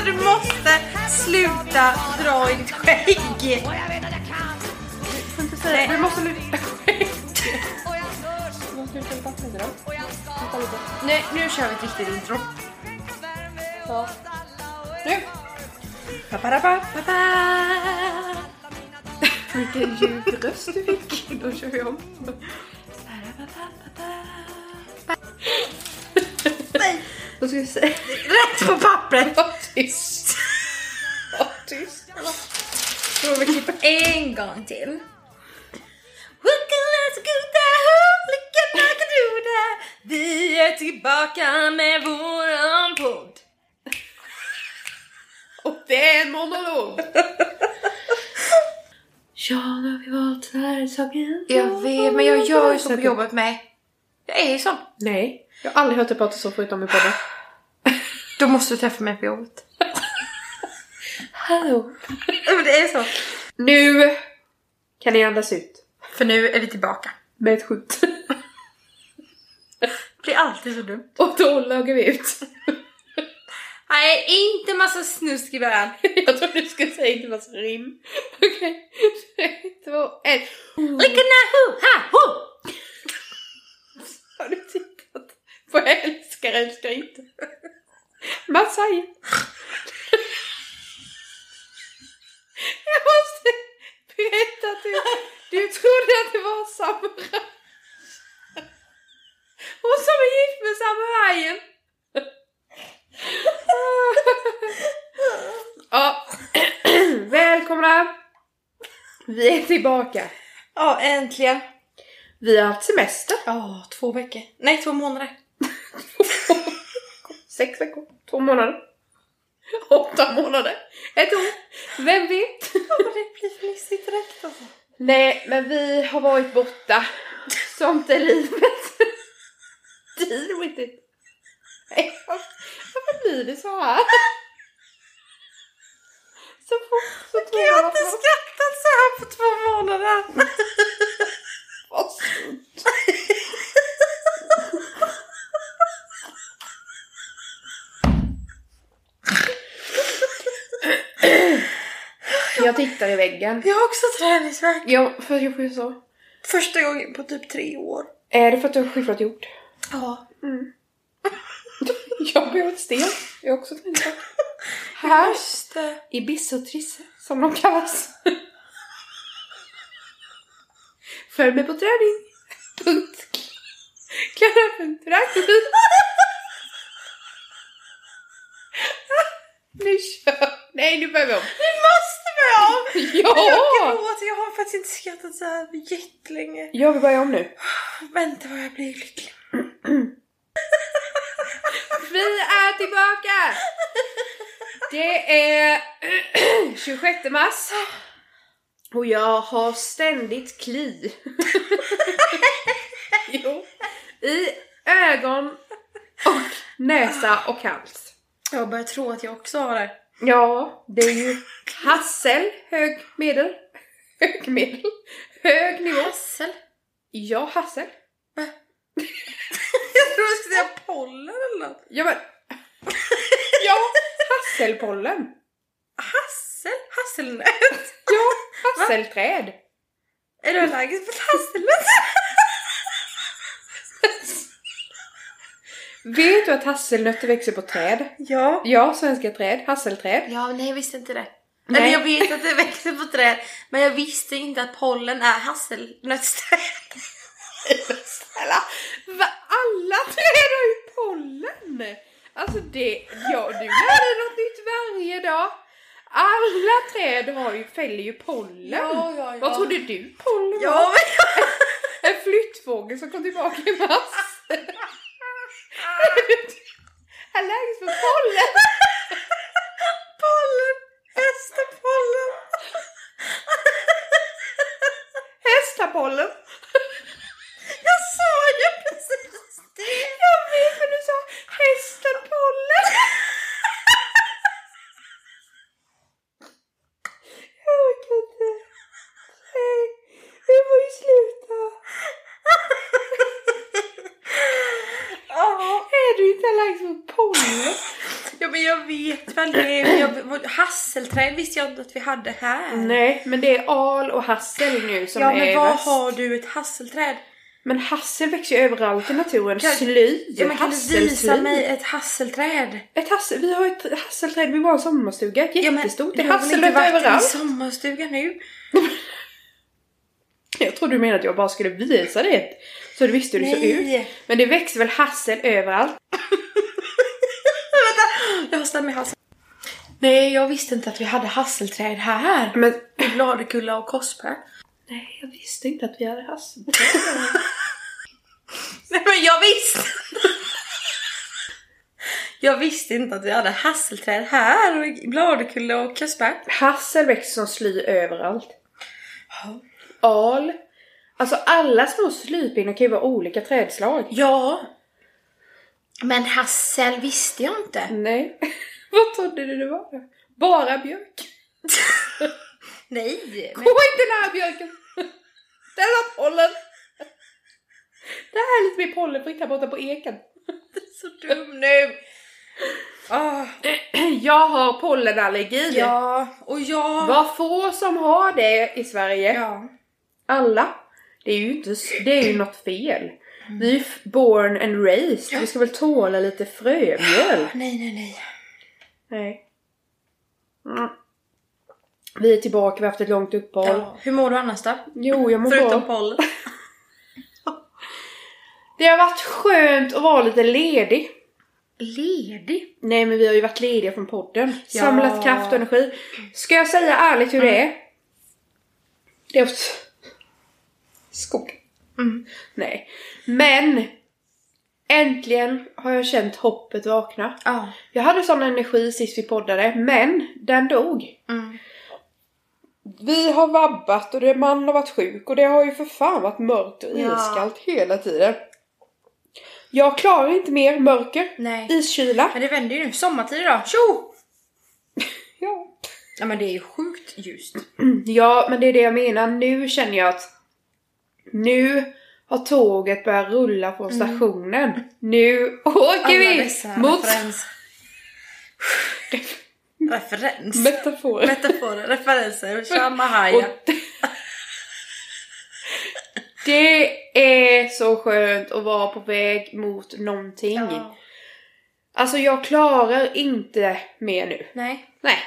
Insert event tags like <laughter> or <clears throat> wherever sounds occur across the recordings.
Snälla du måste sluta dra i ditt skägg! Kan. får inte säga Du måste lyfta du ska Nej, nu kör vi ett riktigt intro. Så. Nu! <laughs> Vilken djup röst du fick. Då kör vi om. Nej! Då ska vi se. Rätt på pappret! Tyst! Var <laughs> tyst. Får vi klippa en gång till. Vi är tillbaka med våran podd. Och det är en monolog. ja, nu har vi valt den här saken. Jag vet, men jag gör ju så på jobbet med. Jag är ju sån. Nej, jag har aldrig hört dig prata så förutom i podden. <laughs> Då måste du träffa mig på jobbet. Men det är så. Nu kan ni andas ut. För nu är vi tillbaka. Med ett skjut. Det blir alltid så dumt. Och då lagar vi ut. Nej, inte massa snusk i början. jag trodde du skulle säga inte massa rim. Okej, tre, två, ett. Ha hu! Har du tittat på Älskar älskar inte? Jag berätta att du, du trodde att det var samuraj. Hon som är gift med samurajen. Ja, välkomna. Vi är tillbaka. Ja, äntligen. Vi har haft semester. Ja, två veckor. Nej, två månader. Sex veckor, två månader, åtta månader, ett år. Vem vet? det blir fnissigt direkt alltså. Nej, men vi har varit borta. Sånt är livet. Deal with it. Nej, varför blir det så här? Så fort så tror Jag har jag inte att man skrattat så här på två månader. var sunt. Jag tittar i väggen. Jag har också träningsvärk. Ja, för jag får ju så. Första gången på typ tre år. Är det för att du har skiffrat gjort? Ja. <laughs> Jag behöver ett sten. Jag har också träningsvärk. <laughs> Här det. i Bissotrisse, som de kallas. <laughs> Följ med på träning. Punkt. Klara.rack. Nu kör Nej, nu börjar vi om. Vi måste börja om! Jag Ja! gråter, jag har faktiskt inte skrattat så här jättelänge. Ja, vi börjar om nu. Vänta vad jag blir lycklig. <clears throat> Vi är tillbaka! Det är <clears throat> 26 mars. Och jag har ständigt kli. <laughs> jo. I ögon och näsa och hals. Jag börjar tro att jag också har det. Ja, det är ju hassel, hög medel, hög medel, hög nivå. Hassel? Ja, hassel. <laughs> Jag tror jag skulle säga pollen eller något. Ja, men. <laughs> Ja, hasselpollen. Hassel? Hasselnöt? Ja, <laughs> hasselträd. Är du allergisk mot hasselnöt? Vet du att hasselnötter växer på träd? Ja. Ja, svenska träd, hasselträd. Ja, nej jag visste inte det. Nej. Eller jag vet att det växer på träd, men jag visste inte att pollen är hasselnötsträd. Snälla, alla träd har ju pollen! Alltså det, ja du lär dig något nytt varje dag. Alla träd har ju, fäller ju pollen. Ja, ja, ja. Vad trodde du pollen var? Ja, men En flyttfågel som kom tillbaka i mars. <laughs> Allergisk för pollen. <laughs> pollen! Hästapollen! <laughs> Hästapollen. Jag sa ju precis det! Jag vet men du sa hästen pollen. Jag orkar inte. Nej, vi får ju sluta. Är du inte allergisk mot pollen? Ja men jag vet väl det. Men Jag, hasselträd visste jag inte att vi hade här. Nej, men det är al och hassel nu som ja är men var värst. har du ett hasselträd? Men hassel växer ju överallt i naturen. Kan- Sly, Ja men kan du visa mig ett hasselträd? Ett hassel, vi har ett hasselträd vid vår sommarstuga. Ett Ja, jättestort. det är hassel inte varit överallt. i sommarstugan nu? <laughs> Jag trodde du menade att jag bara skulle visa det. Så du visste hur det såg ut. Men det växer väl hassel överallt? <laughs> Jag har stämt i halsen. Nej jag visste inte att vi hade hasselträd här. Men <laughs> Bladekulla och Korsberg. nej, jag visste inte att vi hade hassel. <laughs> Nej men jag visste! <laughs> jag visste inte att vi hade hasselträd här och Bladekulla och Korsberg. hassel växer som sly överallt. Al. Alltså alla små slypinnar kan ju vara olika trädslag. Ja. Men hassel visste jag inte. Nej. <laughs> Vad trodde du det var? Bara björk. <laughs> Nej. Men... Gå inte nära björken! <laughs> Den har pollen! Det här är lite mer pollenfritt här borta på eken. Så dum nu. Ah, <clears throat> Jag har pollenallergi. ja, och jag... Vad få som har det i Sverige. Ja. Alla. Det är ju inte, det är ju något fel. Vi är ju born and raised. Vi ska väl tåla lite frömjöl. <gasps> Nej, nej, nej. Nej. Mm. Vi är tillbaka, vi har haft ett långt uppehåll. Ja. Hur mår du annars då? Jo, jag mår Förutom bra. pollen. <laughs> Det har varit skönt att vara lite ledig. Ledig? Nej men vi har ju varit lediga från podden. Ja. Samlat kraft och energi. Ska jag säga ärligt hur det är? Det är åt skog. Mm. Nej. Men! Äntligen har jag känt hoppet vakna. Ja. Jag hade sån energi sist vi poddade, men den dog. Mm. Vi har vabbat och det, man har varit sjuk och det har ju för fan varit mörkt och Ja. iskallt hela tiden. Jag klarar inte mer mörker, Nej. iskyla. Men det vänder ju nu. Sommartid idag. Tjo! <laughs> Ja. Ja men det är ju sjukt ljust. Ja, men det är det jag menar. Nu känner jag att nu har tåget börjat rulla från stationen. Nu åker Alla vi dessa mot referens. Referens. metaforer. Metaforer, referenser, shamahaja. Och det är så skönt att vara på väg mot någonting. Ja. Alltså jag klarar inte mer nu. Nej. Nej.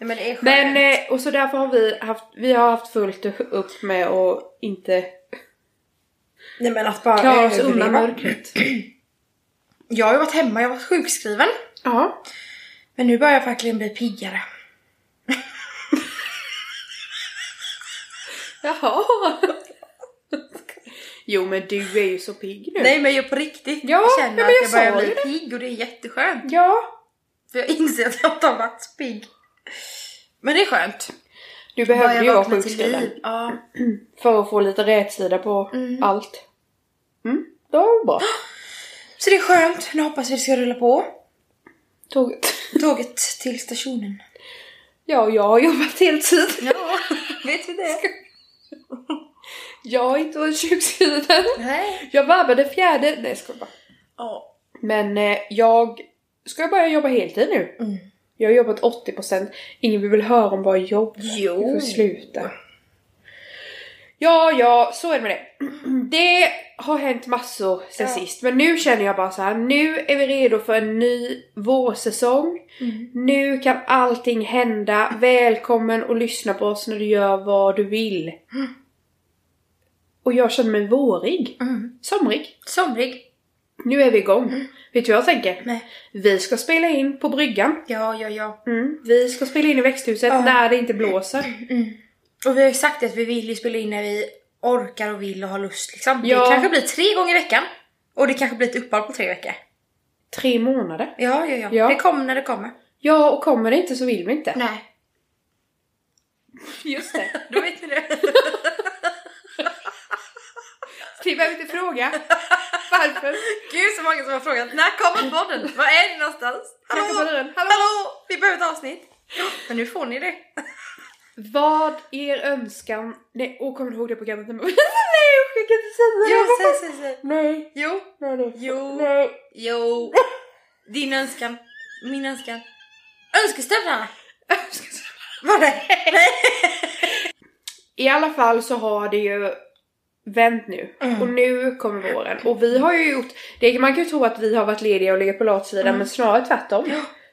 Men det är skönt. Men, eh, och så därför har vi haft, vi har haft fullt upp med att inte Nej men att bara klara oss undan mörkret. <clears throat> Jag har ju varit hemma, jag har varit sjukskriven. Ja. Men nu börjar jag verkligen bli piggare. <laughs> Jaha. Jo men du är ju så pigg nu. Nej men jag på riktigt Ja, jag känner ja, men jag att jag börjar bli pigg och det är jätteskönt. Ja. För jag inser att jag inte har varit så pigg. Men det är skönt. Du behövde ju vara sjukskriven. Ja. <clears throat> För att få lite rätsida på allt. Mm, det var bra. Så det är skönt. Nu hoppas vi det ska rulla på. Tåget. Tåget till stationen. Ja, jag har jobbat heltid. Ja, <laughs> vet vi det? Jag har inte varit sjukskriven. Nej. Jag vabbade fjärde... Nej, jag bara. Ja. Men eh, jag ska börja jobba heltid nu. Mm. Jag har jobbat 80%. Ingen vill väl höra om bara jobb. Jo. Vi får sluta. Ja, ja, så är det med det. <clears throat> Det har hänt massor sen Ja. sist. Men nu känner jag bara så här. Nu är vi redo för en ny vårsäsong. Mm. Nu kan allting hända. Välkommen och lyssna på oss när du gör vad du vill. Och jag känner mig vårig. Mm. Somrig. Somrig. Nu är vi igång. Vet du vad jag tänker? Mm. Nej. Vi ska spela in på bryggan. Ja, ja, ja. Mm. Vi ska spela in i växthuset Ja. när det inte blåser. Och vi har ju sagt att vi vill ju spela in när vi orkar och vill och har lust liksom. Ja. Det kanske blir tre gånger i veckan. Och det kanske blir ett uppehåll på tre veckor. Tre månader. Ja, ja, ja. Ja. Det kommer när det kommer. Ja, och kommer det inte så vill vi inte. Nej. Just det. <laughs> Då vet ni det. <laughs> Vi behöver inte fråga. Varför? Gud så många som har frågat när kommer podden? Var är ni någonstans? Dörren. Hallå? Hallå! Vi behöver ett avsnitt. Men nu får ni det. Vad er önskan... Nej, åh kommer du ihåg det programmet? Nej, jag kan inte säga det. Jo, säg, säg, säg. Nej, Jo, nej, nej. jo, Nej. jo. <laughs> Din önskan. Min önskan. Önskestövlarna! Var det? Nej. <laughs> I alla fall så har det ju vänt nu. Mm. Och nu kommer våren. Och vi har ju gjort... Det, man kan ju tro att vi har varit lediga och legat på latsidan Mm. men snarare tvärtom.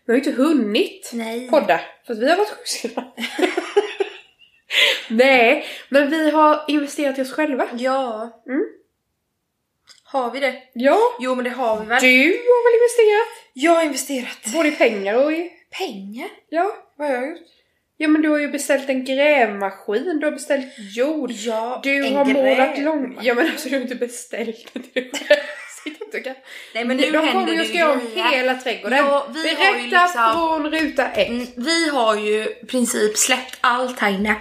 Vi har ju inte hunnit Nej. podda. För att vi har varit sjukskrivna. <laughs> Nej, men vi har investerat i oss själva. Ja. Mm. Har vi det? Ja, Jo men det har vi väl. du har väl investerat? Jag har investerat. Både i pengar och i... Pengar? Ja. Vad har jag gjort? Ja men du har ju beställt en grävmaskin, du har beställt jord. Ja, Du en har målat lång... Ja men alltså du har inte beställt <laughs> kan- Nej men nu De kommer ju det ska göra om hela trädgården. Ja, vi har ju Berätta liksom- från ruta ett. Mm, Vi har ju i princip släppt allt här inne.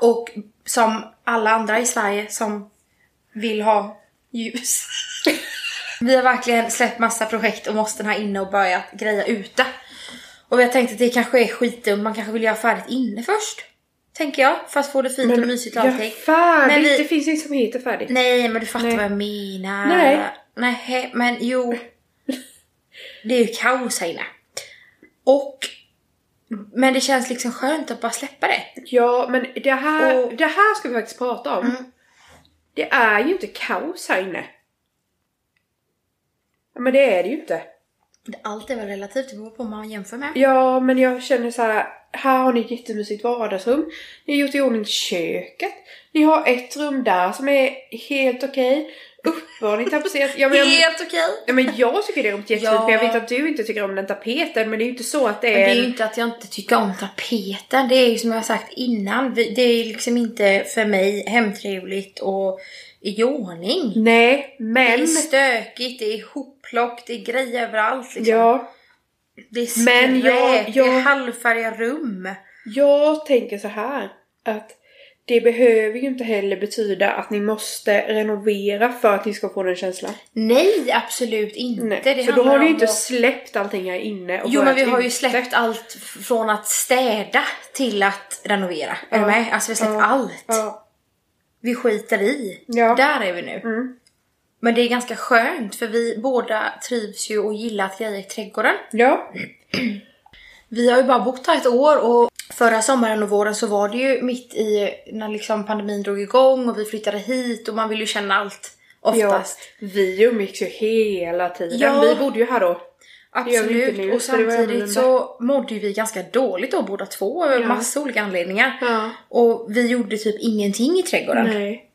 Och som alla andra i Sverige som vill ha ljus. <laughs> vi har verkligen släppt massa projekt och måsten här inne och börjat greja ute. Och vi har tänkt att det kanske är skitdumt, man kanske vill göra färdigt inne först. Tänker jag, för att få det fint och mysigt och allting. färdigt. Men vi- Det finns inget som heter färdigt. Nej men du fattar Nej. vad jag menar. Nej. Nej men jo. <laughs> Det är ju kaos här inne. Och men det känns liksom skönt att bara släppa det. Ja men det här, Och- det här ska vi faktiskt prata om. Mm. Det är ju inte kaos här inne. Men det är det ju inte. Allt är väl relativt, det beror på vad man jämför med. Ja, men jag känner så här. Här har ni ett jättemysigt vardagsrum. Ni har gjort i ordning köket. Ni har ett rum där som är helt okej. Har ni tapetserat. Ja, men jag, Helt okej. ja, men jag tycker det är jättefint. Ja. Men jag vet att du inte tycker om den tapeten. Men det är ju inte så att det Men är... det är ju inte att jag inte tycker om tapeten. Det är ju som jag har sagt innan. vi- Det är liksom inte för mig hemtrevligt och i ordning. Nej, Det men... är stökigt, det är hopplock, det är grejer överallt. Liksom. Ja, Det är skräp, Men jag- det är jag- halvfärdiga rum. jag tänker så här. Att det behöver ju inte heller betyda att ni måste renovera för att ni ska få den känslan. Nej, absolut inte. Nej. Så då har ni ju inte att- släppt allting här inne och Jo men vi har ju släppt allt från att städa till att renovera. Är Ja. du med? Alltså vi har släppt Ja. allt. Ja. Vi skiter i. Ja. Där är vi nu. Mm. Men det är ganska skönt för vi båda trivs ju och gillar att greja i trädgården. Ja. <clears throat> Vi har ju bara bott här ett år och förra sommaren och våren så var det ju mitt i när liksom pandemin drog igång och vi flyttade hit och man vill ju känna allt ja. oftast. Vi umgicks ju hela tiden. Ja. Vi bodde ju här då. Absolut. nu, och samtidigt så mådde ju vi ganska dåligt då båda två av Ja. massa olika anledningar. Ja. Och vi gjorde typ ingenting i trädgården. Nej.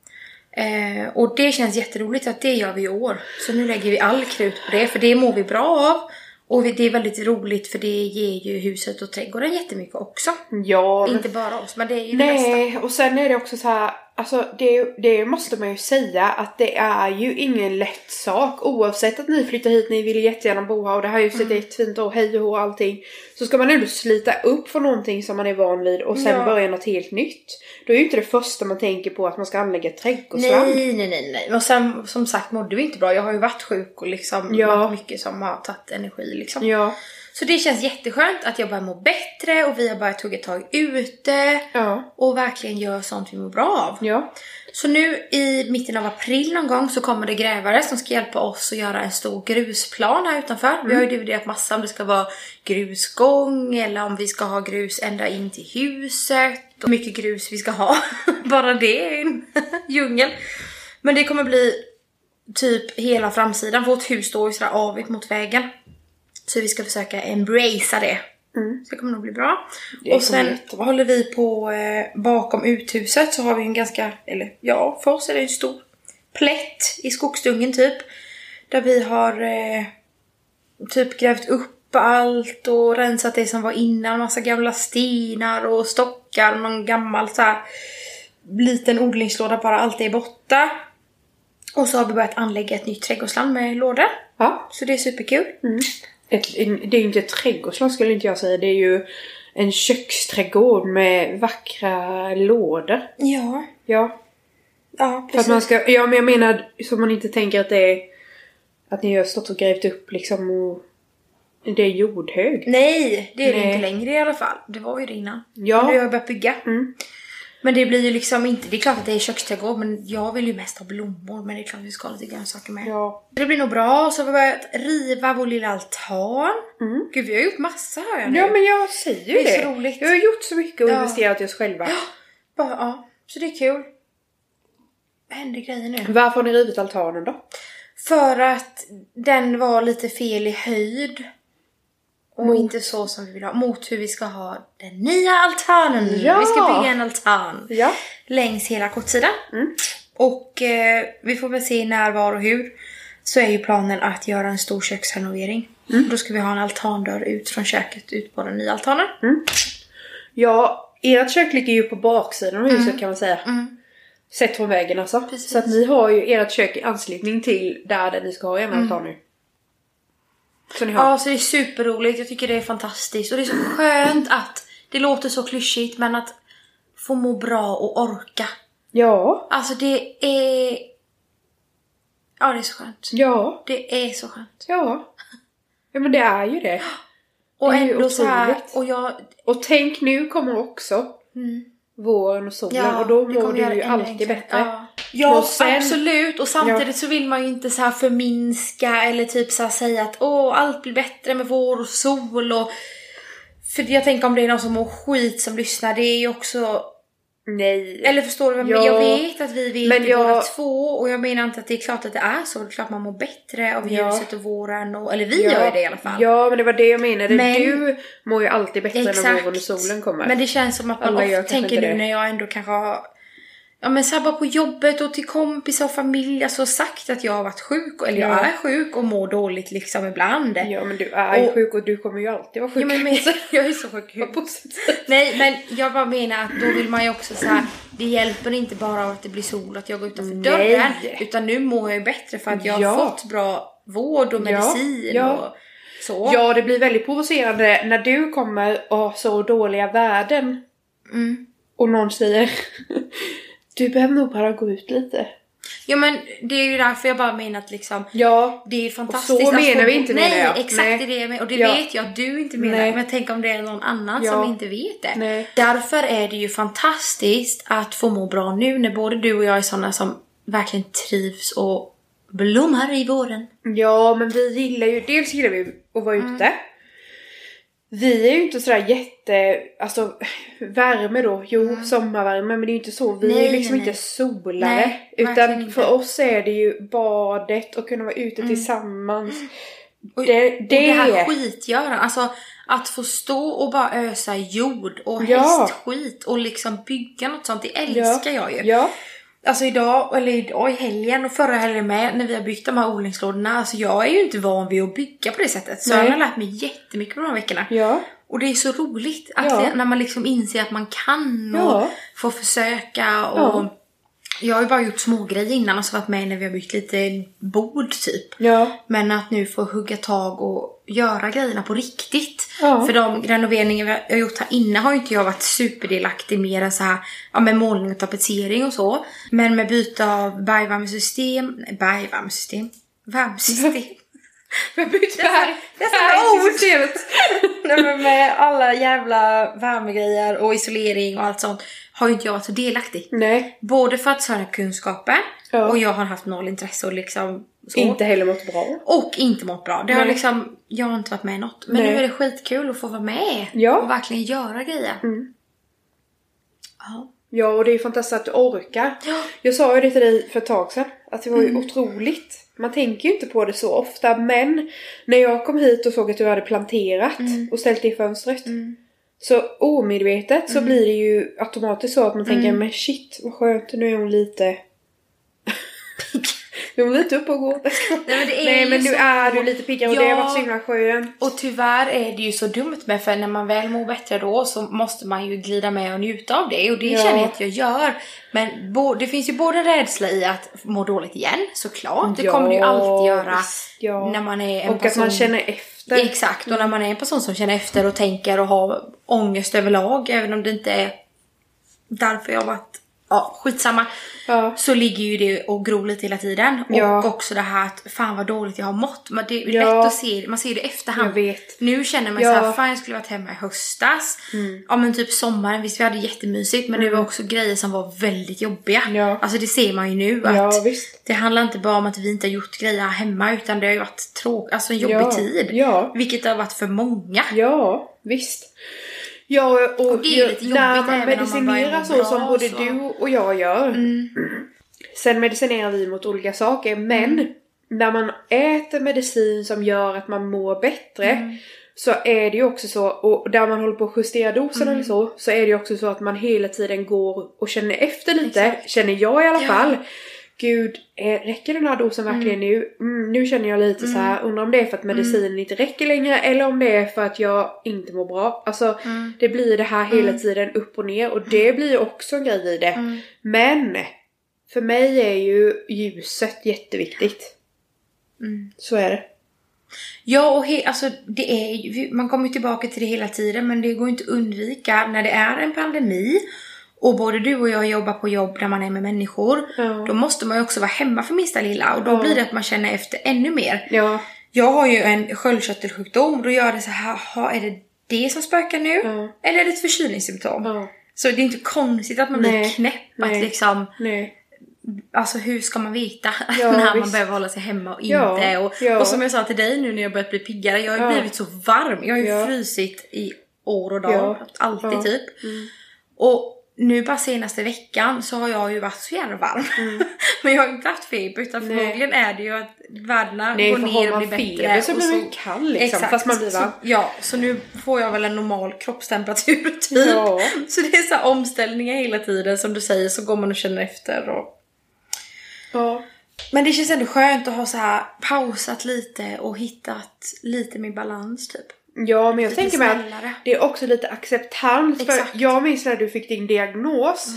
Eh, och det känns jätteroligt att det gör vi i år. Så nu lägger vi all krut på det, för det mår vi bra av. Och det är väldigt roligt för det ger ju huset och trädgården jättemycket också. Ja, Inte bara oss, men det är ju det bästa. Nej, och sen är det också så här, alltså det, det måste man ju säga att det är ju ingen lätt sak. Oavsett att ni flyttar hit, ni vill jättegärna bo här och det här huset är jättefint och hej och och allting. Så ska man ändå slita upp för någonting som man är van vid och sen Ja. börja något helt nytt. Då är ju inte det första man tänker på att man ska anlägga ett trädgårdsland. Nej, nej, nej, nej. Och sen som sagt mådde vi inte bra. Jag har ju varit sjuk och liksom Ja. varit mycket som har tagit energi liksom. Ja. Så det känns jätteskönt att jag börjar må bättre och vi har börjat tugga tag ute Ja. och verkligen gör sånt vi mår bra av. Ja. Så nu i mitten av april någon gång så kommer det grävare som ska hjälpa oss att göra en stor grusplan här utanför. Vi har ju dividerat massa om det ska vara grusgång eller om vi ska ha grus ända in till huset. Och mycket grus vi ska ha. <laughs> Bara det är en <laughs> djungel. Men det kommer bli typ hela framsidan. Vårt hus står ju sådär avigt mot vägen. Så vi ska försöka embracea det. Mm. Så det kommer nog bli bra. Det och sen jättebra. håller vi på eh, bakom uthuset så har vi en ganska, eller ja, för oss är det en stor plätt i skogsdungen typ. Där vi har eh, typ grävt upp allt och rensat det som var innan. Massa gamla stenar och stockar. Någon gammal så här liten odlingslåda bara. Allt är borta. Och så har vi börjat anlägga ett nytt trädgårdsland med lådor. Ja. Så det är superkul. Ett, det är ju inte ett trädgårdsland skulle inte jag säga. Det är ju en köksträdgård med vackra lådor. Ja. Ja. Ja, För att precis. man ska, ja men jag menar så man inte tänker att det är att ni har stått och grävt upp liksom och det är jordhög. Nej, det är det Nej. inte längre i alla fall. Det var ju det innan. Ja. Men nu har jag börjat bygga. Mm. Men det blir ju liksom inte... Det är klart att det är köksträdgård men jag vill ju mest ha blommor. Men det är klart att vi ska ha lite grönsaker med. Ja. Det blir nog bra. Så har vi börjat riva vår lilla altan. Mm. Gud, vi har gjort massa hör jag nu. Ja men jag säger ju Det det. är så roligt. Vi har gjort så mycket och Ja. investerat i oss själva. Bara, ja. Så det är kul. Vad händer grejer nu? Varför har ni rivit altanen då? För att den var lite fel i höjd. Och Mot- inte så som vi vill ha. Mot hur vi ska ha den nya altanen. Ja. Vi ska bygga en altan. Ja. Längs hela kortsidan. Mm. Och eh, vi får väl se när, var och hur. Så är ju planen att göra en stor köksrenovering. Mm. Då ska vi ha en altandörr ut från köket ut på den nya altanen. Ja, ert kök ligger ju på baksidan av huset kan man säga. Mm. Sett från vägen alltså. Precis. Så att ni har ju ert kök i anslutning till där, ni ska ha er Mm. altan nu. Så ni har. Ja, så det är superroligt. Jag tycker det är fantastiskt. Och det är så skönt att, det låter så klyschigt, men att få må bra och orka. Ja. Alltså det är... Ja, det är så skönt. Ja. Det är så skönt. Ja. Ja men det är ju det. Och Det är ju ändå så här, och jag... Och tänk nu kommer också Mm. våren och solen Ja, och då mår du ju alltid enklare. bättre. Ja, ja sen- absolut. Och samtidigt så vill man ju inte så här förminska eller typ så säga att åh, allt blir bättre med vår och sol och... För jag tänker om det är någon som mår skit som lyssnar, det är ju också... Nej. Eller förstår du vad jag Ja, menar? Jag vet att vi vill men jag- båda två och jag menar inte att det är klart att det är så. Det är klart man mår bättre av Ja. ljuset och våren och... Eller vi ja. gör ju det i alla fall. Ja men det var det jag menade. Men- Du mår ju alltid bättre när Exakt. våren och solen kommer. Men det känns som att man Alla ofta tänker nu när jag ändå kanske har Ja men så här bara på jobbet och till kompisar och familj, alltså sagt att jag har varit sjuk, eller jag Ja. är sjuk och mår dåligt liksom ibland. Ja men du är ju sjuk och du kommer ju alltid vara sjuk. Ja, men, men, <laughs> jag är så sjuk. Nej men jag bara menar att då vill man ju också så här. det hjälper inte bara av att det blir sol att jag går utanför Nej. dörren. Utan nu mår jag ju bättre för att jag har Ja. fått bra vård och medicin ja. och så. Ja det blir väldigt provocerande när du kommer och har så dåliga värden Mm. och någon säger Du behöver nog bara gå ut lite. ja men det är ju därför jag bara menar att liksom Ja. Det är fantastiskt. så att menar få- vi inte, Nej, jag. exakt Nej. det är det jag menar. Och det Ja. vet jag att du inte menar. Nej. Men tänk om det är någon annan Ja. som inte vet det. Nej. Därför är det ju fantastiskt att få må bra nu när både du och jag är sådana som verkligen trivs och blommar i våren. Ja men vi gillar ju, dels gillar vi att vara Mm. Vi är ju inte sådär jätte, alltså värme då, jo sommarvärme men det är ju inte så, vi är Mm. Nej, ju liksom nej, inte solare. Nej, verkligen utan inte. för oss är det ju badet och kunna vara ute tillsammans. Mm. Och, Det, och det, det här är... skitgöran, alltså att få stå och bara ösa jord och Ja. hästskit och liksom bygga något sånt, det älskar jag ju. Ja, Alltså idag, eller idag i helgen och förra helgen med, när vi har byggt de här odlingslådorna. Alltså jag är ju inte van vid att bygga på det sättet. Så Nej. jag har lärt mig jättemycket på de här veckorna. ja, Och det är så roligt att Ja. det, när man liksom inser att man kan och Ja. får försöka och Ja. Jag har ju bara gjort små grejer innan och så varit med när vi har byggt lite bord typ. ja, Men att nu få hugga tag och göra grejerna på riktigt. Ja. För de renoveringar vi har gjort här inne har ju inte jag varit superdelaktig mer än så här, ja med målning och tapetsering och så. Men med byte av bergvärmesystem, bergvärmesystem, värmesystem. Vi har bytt Det är. <laughs> Nej men med alla jävla värmegrejer och isolering och allt sånt har ju inte jag varit så delaktig. Nej, Både för att söka kunskaper Ja. och jag har haft noll intresse och liksom så. inte heller mått bra. Och inte mått bra. Det har Nej. liksom, jag har inte varit med i något. Men Nej. nu är det skitkul att få vara med. Ja. Och verkligen göra grejer. Mm. Ja. Ja, och det är ju fantastiskt att du orkar. Ja. Jag sa ju det till dig för ett tag sedan, att det var ju Mm. otroligt. Man tänker ju inte på det så ofta, men när jag kom hit och såg att du hade planterat Mm. och ställt det i fönstret. Så omedvetet så blir det ju automatiskt så att man tänker Mm. men shit vad skönt, nu är hon lite <laughs> Jag vill inte upp och gå. Nej men det är Nej men nu så... är du lite piggare och det har Ja. varit så himla skönt. Och tyvärr är det ju så dumt med för när man väl mår bättre då så måste man ju glida med och njuta av det och det Ja. känner jag att jag gör. Men bo, det finns ju både en rädsla i att må dåligt igen såklart. Det Ja, kommer det ju alltid göra ja. när man är en Och att person. man känner efter. Exakt, och när man är en person som känner efter och tänker och har ångest överlag, även om det inte är därför jag har varit Ja, skitsamma. Ja. Så ligger ju det och gror lite hela tiden. Och Ja. också det här att fan vad dåligt jag har mått. Men det är Ja. lätt att se, man ser det i efterhand. Nu känner man Ja. så här, fan jag skulle varit hemma i höstas. Ja men typ sommaren, visst vi hade jättemysigt men det var också grejer som var väldigt jobbiga. Mm. Ja. Alltså det ser man ju nu att det handlar inte bara om att vi inte har gjort grejer hemma utan det har ju varit tråk, alltså en jobbig tid. Ja. Vilket det har varit för många. Ja, visst. Ja, och, Och det är lite när jobbigt man man medicinerar må så som både så. Mm. du och jag gör. Sen medicinerar vi mot olika saker, men Mm. när man äter medicin som gör att man mår bättre Mm. så är det ju också så, och där man håller på att justera dosen Mm. eller så, så är det ju också så att man hela tiden går och känner efter lite, Exakt. känner jag i alla Ja. fall. Gud, eh, räcker den här dosen verkligen nu? Mm, nu känner jag lite så här, undrar om det är för att medicinen inte räcker längre eller om det är för att jag inte mår bra. Alltså, Mm. det blir det här hela tiden upp och ner och det blir ju också en grej i det. Mm. Men! För mig är ju ljuset jätteviktigt. Mm. Så är det. Ja, och he- alltså, det är, ju- man kommer ju tillbaka till det hela tiden men det går inte att undvika när det är en pandemi och både du och jag jobbar på jobb där man är med människor. Ja. Då måste man ju också vara hemma för minsta lilla och då Ja. blir det att man känner efter ännu mer. Ja. Jag har ju en sköldkörtelsjukdom och då gör det så här, "Ha, är det det som spökar nu? Ja. Eller är det ett förkylningssymptom? Ja. Så det är inte konstigt att man blir Nej. knäpp. Att Nej. liksom, Nej. alltså hur ska man veta <laughs> Ja, när man visst. behöver hålla sig hemma och Ja, inte? Och, ja. och som jag sa till dig nu när jag börjat bli piggare, jag har ju Ja. blivit så varm. Jag har ju Ja. frysit i år och dag. Ja. Alltid Ja. typ. Och nu bara senaste veckan så har jag ju varit så jävla varm. <laughs> Men jag har inte haft feber utan Nej. förmodligen är det ju att värdena Nej, går ner och blir bättre. feber så blir man ju kall liksom. Exakt. Fast man blir varm. Så, ja, så nu får jag väl en normal kroppstemperatur <laughs> typ. Ja. Så det är så här omställningar hela tiden som du säger så går man och känner efter. Och... Ja. Men det känns ändå skönt att ha så här pausat lite och hittat lite min balans typ. Ja, men jag Lite tänker mig att det är också lite acceptans. För Exakt. jag minns när du fick din diagnos. <laughs>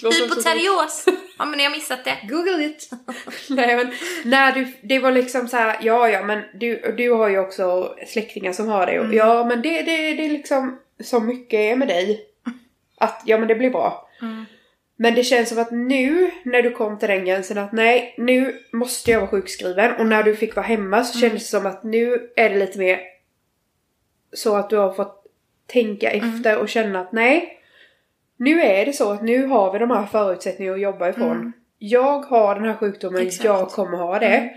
Så- Hypoterios! Ja men jag har missat det. Google it! <laughs> Nej men när du, det var liksom så här, ja ja men du, du har ju också släktingar som har det och ja men det, det, det är liksom så mycket är med dig. Att ja men det blir bra. Mm. Men det känns som att nu när du kom till den gränsen att nej nu måste jag vara sjukskriven och när du fick vara hemma så kändes det som att nu är det lite mer så att du har fått tänka efter och känna att nej nu är det så att nu har vi de här förutsättningarna att jobba ifrån. Jag har den här sjukdomen, Exakt. jag kommer ha det.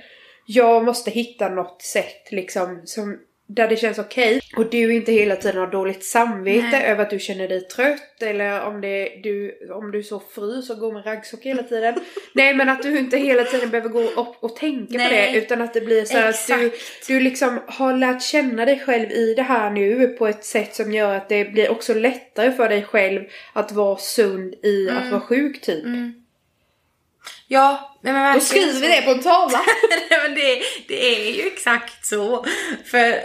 Jag måste hitta något sätt liksom som där det känns okej. Och du inte hela tiden har dåligt samvete Nej. över att du känner dig trött eller om, det, du, om du så frys och går med raggsockor hela tiden. <laughs> Nej men att du inte hela tiden behöver gå upp och tänka på Nej. det utan att det blir så här att du, Exakt. du liksom har lärt känna dig själv i det här nu på ett sätt som gör att det blir också lättare för dig själv att vara sund i att vara sjuk typ. Ja, men Då verkligen skriver vi det på en tavla! <laughs> Nej, men det, det är ju exakt så. För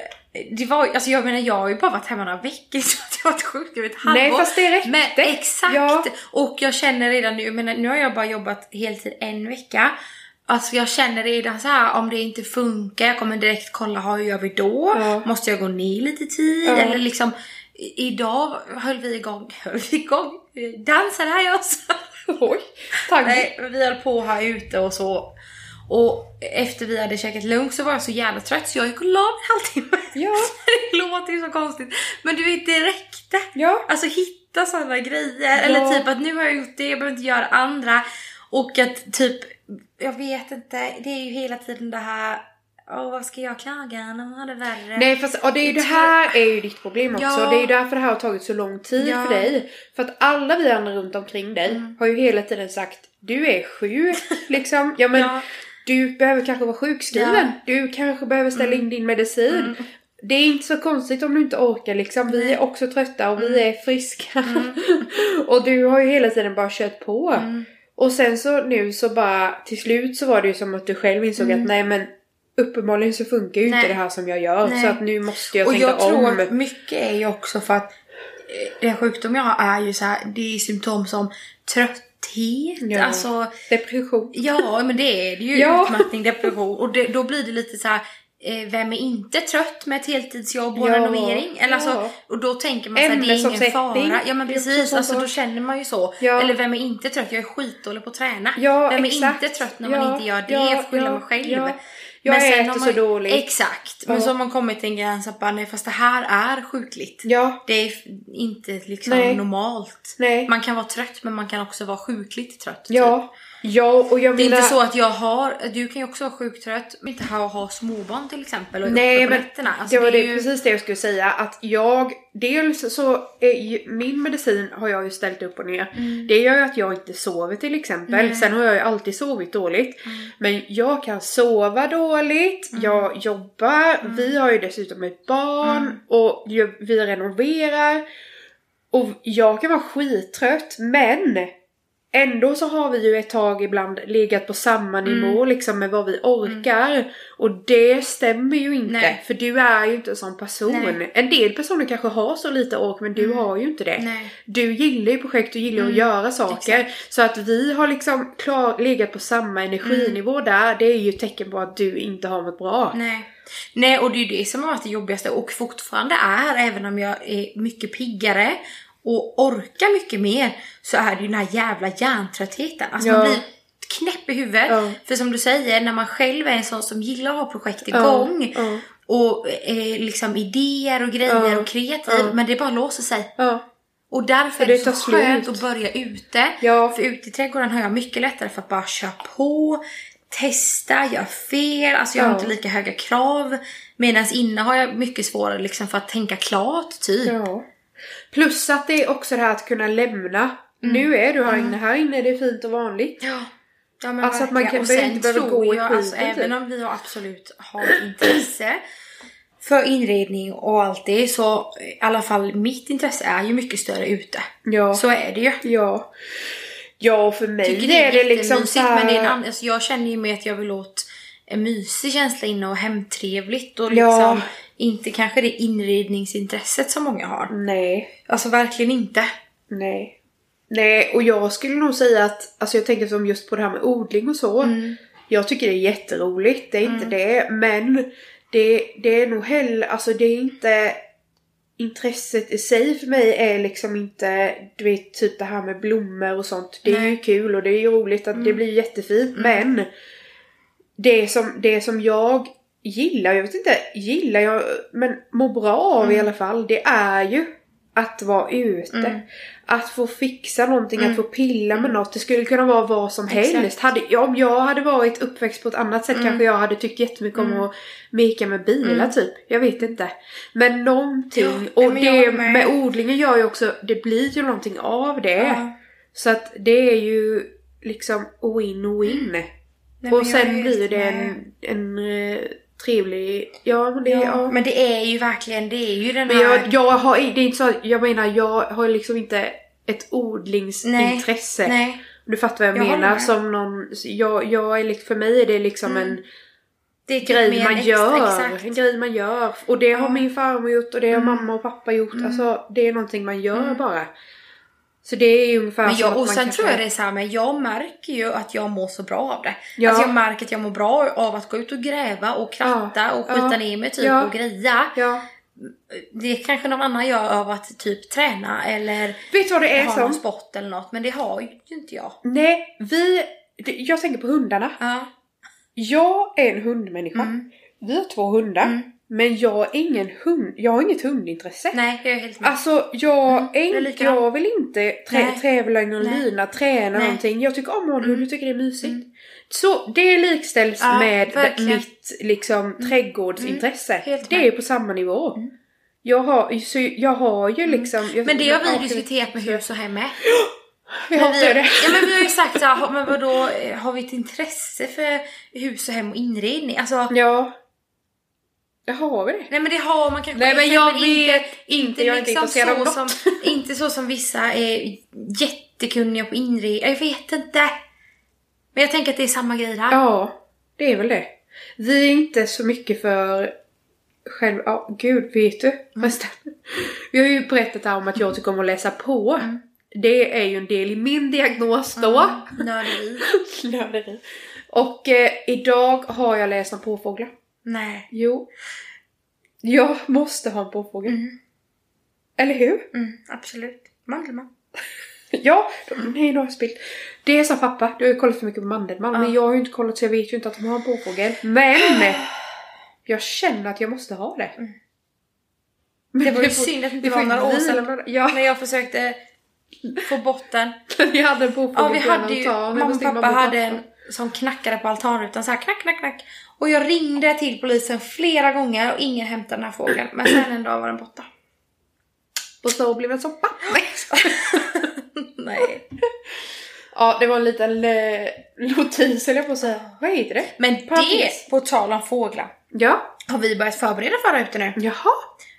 det var alltså jag menar jag har ju bara varit hemma några veckor <laughs> så att jag har varit sjuk över ett halvår. Nej, fast det räckte. Men exakt! Ja. Och jag känner redan nu, men nu har jag bara jobbat heltid en vecka. Alltså jag känner redan så här om det inte funkar, jag kommer direkt kolla hur gör vi då? Ja. Måste jag gå ner lite tid? Ja. Eller liksom i- Idag höll vi igång, <laughs> höll vi igång, dansade här jag också. <laughs> Oj, tack! Nej, men vi höll på här ute och så. Och efter vi hade käkat lunch så var jag så jävla trött så jag gick och la mig en halvtimme. Ja. <laughs> det låter ju så konstigt. Men du vet, det räckte. Ja. Alltså hitta sådana grejer. Eller typ att nu har jag gjort det, jag behöver inte göra andra. Och att typ, jag vet inte, det är ju hela tiden det här Åh, vad ska jag klaga man har det värre? Nej fast och det, är ju, det här är ju ditt problem också. Ja. Det är ju därför det här har tagit så lång tid Ja. för dig. För att alla vi andra runt omkring dig har ju hela tiden sagt du är sjuk <laughs> liksom. Ja men Ja. du behöver kanske vara sjukskriven. Ja. Du kanske behöver ställa in din medicin. Det är inte så konstigt om du inte orkar liksom. Vi är också trötta och vi är friska. <laughs> och du har ju hela tiden bara kört på. Och sen så nu så bara till slut så var det ju som att du själv insåg att nej men uppenbarligen så funkar ju. Nej. inte det här som jag gör. Nej. Så att nu måste jag Och tänka jag tror om. att mycket är ju också för att eh, den sjukdom jag har är ju så här, det är symptom som trötthet, Ja. alltså Depression. Ja, men det är det ju. Ja. Utmattning, depression. Och det, då blir det lite så här. Eh, vem är inte trött med ett heltidsjobb och Ja. renovering? Eller alltså, Ja. och då tänker man så här, det är ingen fara. Ja men precis, alltså, så. då känner man ju så. Ja. Eller vem är inte trött? Jag är skitdålig på att träna. Ja, vem är exakt. inte trött när man inte gör det? ja, jag får skylla mig själv. Ja. Jag Men äter har så man- dåligt. Exakt. Men Ja. så har man kommit till en gräns att bara, nej fast det här är sjukligt. Ja, Det är inte liksom Nej. normalt. nej. Man kan vara trött men man kan också vara sjukligt trött. typ. Ja. Och jag Det är menar... inte så att jag har, du kan ju också vara sjuktrött, men inte ha, ha småbarn till exempel och Nej men nätterna. Alltså, det var det, ju- precis det jag skulle säga att jag dels så är ju, min medicin har jag ju ställt upp och ner. Mm. Det gör ju att jag inte sover till exempel. Sen har jag ju alltid sovit dåligt. Mm. Men jag kan sova dåligt, jag jobbar, Mm. vi har ju dessutom ett barn och ju- vi renoverar. Och jag kan vara skittrött men Ändå så har vi ju ett tag ibland legat på samma Mm. nivå liksom med vad vi orkar. Och det stämmer ju inte. Nej. För du är ju inte en sån person. Nej. En del personer kanske har så lite ork men du har ju inte det. Nej. Du gillar ju projekt, du gillar att göra saker. Så att vi har liksom klar, legat på samma energinivå där, det är ju ett tecken på att du inte har mått bra. Nej. Nej, och det är ju det som har varit det jobbigaste och fortfarande är, även om jag är mycket piggare och orkar mycket mer, så är det ju den här jävla hjärntröttheten. Alltså Ja. man blir knäpp i huvudet. Ja. För som du säger, när man själv är en sån som gillar att ha projekt igång ja. och eh, liksom idéer och grejer och kreativ, men det bara låser sig. Och därför För är det, det så skönt slut. att börja ute. För ute i trädgården har jag mycket lättare för att bara köra på, testa, göra fel. Alltså jag har inte lika höga krav. Medan inne har jag mycket svårare liksom för att tänka klart typ. Plus att det är också det här att kunna lämna. Nu är du här inne, här inne är det fint och vanligt. Ja. Ja, men Alltså att man kan- Och behöver sen inte behöva tror gå i jag, alltså, skiten, även typ. om vi absolut har intresse för inredning och allt det så i alla fall mitt intresse är ju mycket större ute. Ja. Så är det ju. Ja. Ja, och för mig tycker det är, det liksom så här... men det är en annan, alltså jag känner ju med att jag vill åt en mysig känsla inne och hemtrevligt och Ja. Inte kanske det inredningsintresset som många har. Nej. Alltså verkligen inte. Nej. Nej, och jag skulle nog säga att, alltså jag tänker som just på det här med odling och så. Mm. Jag tycker det är jätteroligt, det är inte det. Men det, det är nog heller, alltså det är inte intresset i sig för mig är liksom inte, du vet typ det här med blommor och sånt. Det är Nej. ju kul och det är ju roligt att det blir jättefint. Men det som, det som jag gillar, jag vet inte, gillar jag, men mår bra av i alla fall, det är ju att vara ute. Att få fixa någonting, att få pilla med något. Det skulle kunna vara vad som Exakt. helst. Hade, ja, om jag hade varit uppväxt på ett annat sätt kanske jag hade tyckt jättemycket om att meka med bilar typ. Jag vet inte. Men någonting. Ja, och men det med. med odlingen gör ju också, det blir ju någonting av det. Ja. Så att det är ju liksom win-win. Och sen blir det en, en eh, trevlig... Ja, men det... Ja, Ja, Men det är ju verkligen, det är ju den Men här... jag, jag har, det är inte så jag menar jag har liksom inte ett odlingsintresse. Nej. Du fattar vad jag, Jag menar? Som någon, jag, jag är liksom, för mig är det liksom en Det är typ grej man extra- gör. Exakt. En grej man gör. Och det har Ja. min farmor gjort och det har Mm. mamma och pappa gjort. Alltså det är någonting man gör bara. Så det är ungefär Men jag, och sen kanske- tror jag det är så här, men jag märker ju att jag mår så bra av det. Ja. Alltså jag märker att jag mår bra av att gå ut och gräva och kratta Ja. och skita Ja. ner mig typ Ja. och greja. Ja. Det kanske någon annan gör av att typ träna eller Vet du vad det är ha någon som? sport eller något. Men det har ju inte jag. Nej, vi... Jag tänker på hundarna. Ja. Jag är en hundmänniska. Mm. Vi har två hundar. Mm. Men jag är ingen hund... Jag har inget hundintresse. Nej, jag är helt med. Alltså jag, Mm, är jag vill inte trä, Nej. tävla i någon Nej. lina, träna Nej. någonting. Jag tycker om hund, Mm. jag tycker det är mysigt. Mm. Så det likställs Ja, med verkligen. mitt liksom, trädgårdsintresse. Mm. Det är på samma nivå. Mm. Jag, har, så jag har ju liksom... Jag, Men det har vi diskuterat med hus och hem med. <gasps> Vi hatar det. ja men vi har ju sagt så här, <laughs> men vadå, eh, har vi ett intresse för hus och hem och inredning? Alltså, Ja. Ja, har vi det? nej men det har man kanske Nej men inte, jag vet inte, jag inte liksom intresserad av så som, <laughs> Inte så som vissa är jättekunniga på inredning. Jag vet inte. Men jag tänker att det är samma grej där. Ja, det är väl det. Vi är inte så mycket för själv... Ja, gud, vet du? Förresten. Vi har ju berättat här om att jag tycker om att läsa på. Det är ju en del i min diagnos då. Nörderi. <laughs> Nörderi. Och eh, idag har jag läst om påfåglar. Nej. Jo. Jag måste ha en påfågel. Eller hur? Mm, absolut. Mandelmann. <laughs> Ja, nej, nu har jag spilt. Det är som pappa, du har ju kollat för mycket på Mandelmann. Men jag har ju inte kollat så jag vet ju inte att de har en påfågel. Men! <gasps> Jag känner att jag måste ha det. Men Det var ju synd att det inte var några år sedan. Ja, När jag försökte få bort den. <laughs> vi hade en påfågel Ja, vi hade ju, mamma och pappa hade en som knackade på altanrutan så här knack, knack, knack. Och jag ringde till polisen flera gånger och ingen hämtade den här fågeln. Men sen en dag var den borta. Och så blev det soppa. <laughs> Nej. Ja, det var en liten eh, notis höll jag på att säga. Vad heter det? Men det, på tal om fåglar, Ja. har vi börjat förbereda för ute nu. Jaha.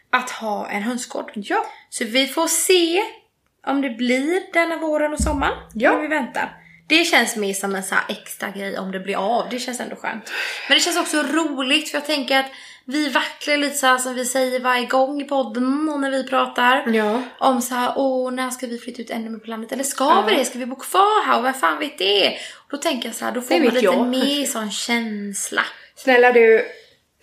Att ha en hönsgård. Ja. Så vi får se om det blir denna våren och sommaren. Ja. När vi väntar. Det känns mer som en så extra grej om det blir av. Det känns ändå skönt. Men det känns också roligt för jag tänker att vi vacklar lite så som vi säger varje gång i podden och när vi pratar. Ja. Om så här, åh när ska vi flytta ut ännu mer på landet? Eller ska Ja. vi det? Ska vi bo kvar här? Och vem fan vet det? Och då tänker jag så här, då får Det man lite jag. mer sån känsla. Snälla du.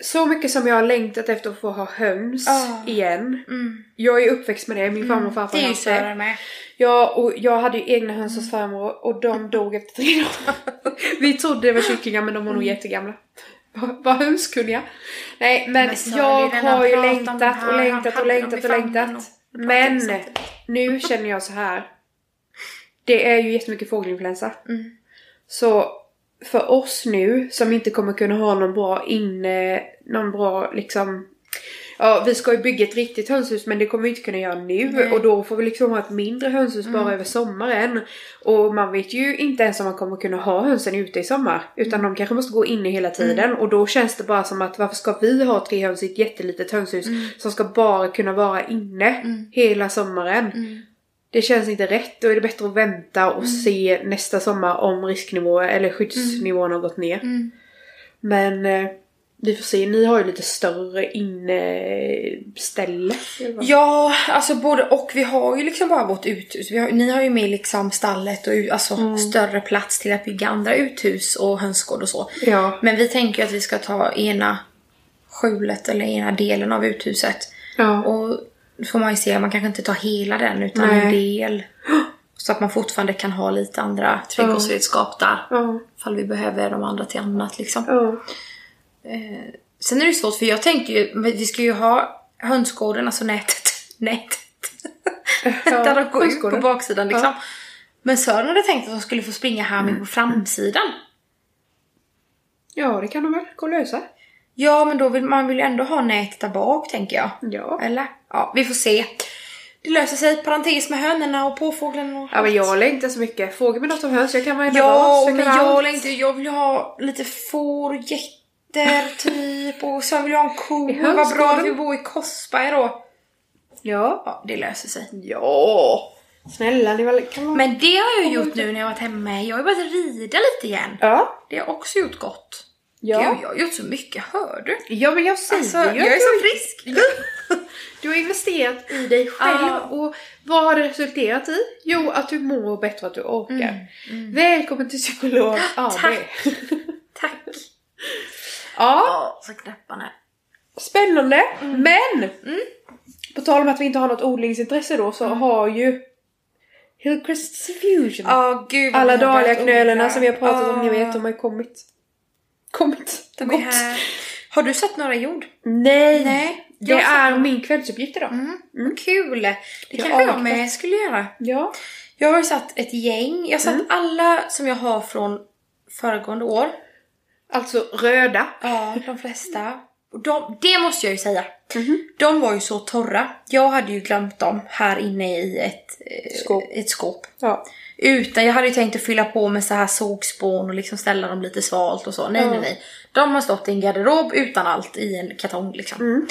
Så mycket som jag har längtat efter att få ha höns Ja. igen. Mm. Jag är uppväxt med det, min farmor och farfar Det är ju hade Sören med. Ja, och jag hade ju egna höns hos farmor och de dog efter tre dagar. <laughs> Vi trodde det var kycklingar men de var nog jättegamla. Var, hönskunniga. Nej men, Men jag det har ju längtat det och längtat och längtat och längtat. det Men nu känner jag så här. Det är ju jättemycket fågelinfluensa. Mm. Så för oss nu som inte kommer kunna ha någon bra inne, någon bra liksom Ja, vi ska ju bygga ett riktigt hönshus men det kommer vi inte kunna göra nu Nej. Mm. och då får vi liksom ha ett mindre hönshus bara över sommaren. Och man vet ju inte ens om man kommer kunna ha hönsen ute i sommar. Utan de kanske måste gå inne hela tiden Mm. och då känns det bara som att varför ska vi ha tre höns i ett jättelitet hönshus Mm. som ska bara kunna vara inne hela sommaren. Mm. Det känns inte rätt. Då är det bättre att vänta och Mm. se nästa sommar om risknivå eller skyddsnivån har gått ner. Mm. Men eh, vi får se. Ni har ju lite större inneställe. Ja, alltså både och. Vi har ju liksom bara vårt uthus. Har, ni har ju med liksom stallet och alltså Mm. större plats till att bygga andra uthus och hönsgård och så. Ja. Men vi tänker ju att vi ska ta ena skjulet eller ena delen av uthuset. Ja. Och får man ju se, man kanske inte tar hela den utan Nej. en del. Så att man fortfarande kan ha lite andra trädgårdsredskap där. Ja. Ifall vi behöver de andra till annat liksom. Ja. Sen är det svårt för jag tänker ju, vi ska ju ha hönsgården, alltså nätet. <laughs> Nätet. Där de går ut på baksidan liksom. Ja. Men Sören hade tänkt att de skulle få springa här med på framsidan. Ja, det kan de väl gå och lösa. Ja, men då vill man vill ju ändå ha nätet där bak tänker jag. Ja. Eller? Ja, vi får se. Det löser sig. Parentes med hönorna och påfåglarna och Ja men jag längtar så mycket. Fråga mig något om höns. Jag kan varenda Ja, men jag längtar Jag vill ha lite får och getter <laughs> typ. Och sen vill jag ha en ko. I Vad bra att vi bor i Korsberg då. Ja. Ja, det löser sig. Ja. Snälla ni väl kan vara... Men det har jag gjort nu när jag varit hemma. Jag har ju börjat rida lite igen. Ja. Det har också gjort gott. Ja. Gud, jag har gjort så mycket, hör du? Ja men jag säger Alltså, ju jag är så frisk. <laughs> Du har investerat i dig själv Ja. och vad har det resulterat i? Jo, att du mår bättre, att du orkar. Välkommen till psykolog AB. Tack. <laughs> Tack. Ja, Ja, så knäpparna. spännande. Men! På tal om att vi inte har något odlingsintresse då så har ju Hillcrest Fusion. Ja, gud Alla odla. som vi har pratat om, ni vet, de har ju kommit. Kommit. De är Gått. här. Har du sett några jord? Nej! Nej, Det är sett- min kvällsuppgift idag. Mm, vad kul. Det Jag kanske jag med skulle göra. Ja. Jag har ju satt ett gäng. Jag har satt alla som jag har från föregående år. Alltså röda. Ja, de flesta. Och de, det måste jag ju säga. Mhm. De var ju så torra. Jag hade ju glömt dem här inne i ett eh, Skåp. Ett skåp. Ja. Utan jag hade ju tänkt att fylla på med så här sågspån och liksom ställa dem lite svalt och så. Nej, Ja. nej, nej. De har stått i en garderob utan allt i en kartong liksom. Mm.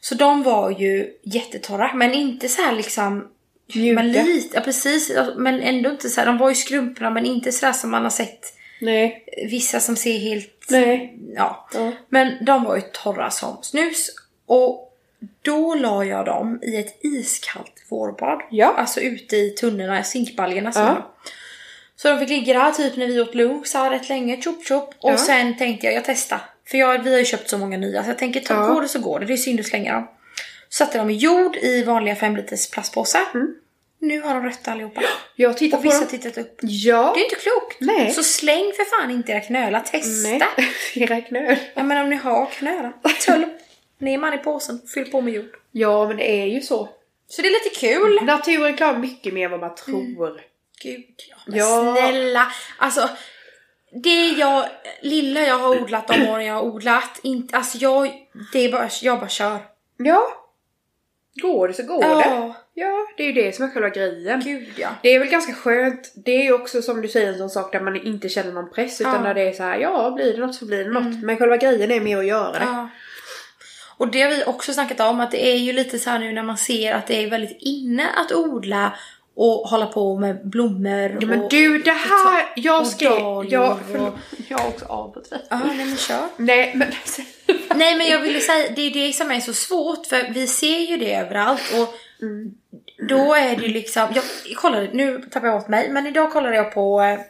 Så de var ju jättetorra, men inte så här liksom Mjuka. Men lite, ja precis. Men ändå inte så här, de var ju skrumpna men inte så där som man har sett Nej. Vissa som ser helt... Nej. Ja. Ja. Men de var ju torra som snus. Och då la jag dem i ett iskallt vårbad. Ja. Alltså ute i tunnorna, zinkbaljorna. Ja. Så de fick ligga där typ när vi åt lunch så här rätt länge, chop chop. Och Ja. sen tänkte jag, jag testar. För jag, vi har ju köpt så många nya så jag tänker, ta, Ja. går det så går det. Det är synd att slänga dem. Satte dem i jord i vanliga 5 liters plastpåsar. Mm. Nu har de rött allihopa. Jag tittar Och på vissa dem. tittat upp. Ja. Det är inte klokt. Nej. Så släng för fan inte era knölar, testa. Nej. <laughs> Era knöl. Ja men om ni har knölar, tull ner man i påsen, fyll på med jord. Ja, men det är ju så. Så det är lite kul. Naturen klarar mycket mer än vad man tror. Gud, ja, men Ja. snälla. Alltså, det jag, lilla jag har odlat de åren jag har odlat, inte, alltså jag, det är bara, jag bara kör. Ja. Går det så går det. Ja, Ja, det är ju det som är själva grejen. gud ja. Det är väl ganska skönt. Det är ju också som du säger en sån sak där man inte känner någon press utan Ja. Mm. när det är så här, ja blir det något så blir det något. Men själva grejen är mer att göra det. ja. Och det har vi också snackat om, att det är ju lite så nu när man ser att det är väldigt inne att odla och hålla på med blommor Ja, men och, du, det här, jag och skrev... dahlior Jag, förlåt, jag har också avbrutit dig. Ja, nej men kör. Nej, men... <laughs> Nej men jag ville säga, det är det som är så svårt för vi ser ju det överallt och då är det ju liksom, jag kollade, nu tappar jag åt mig, men idag kollade jag på eh,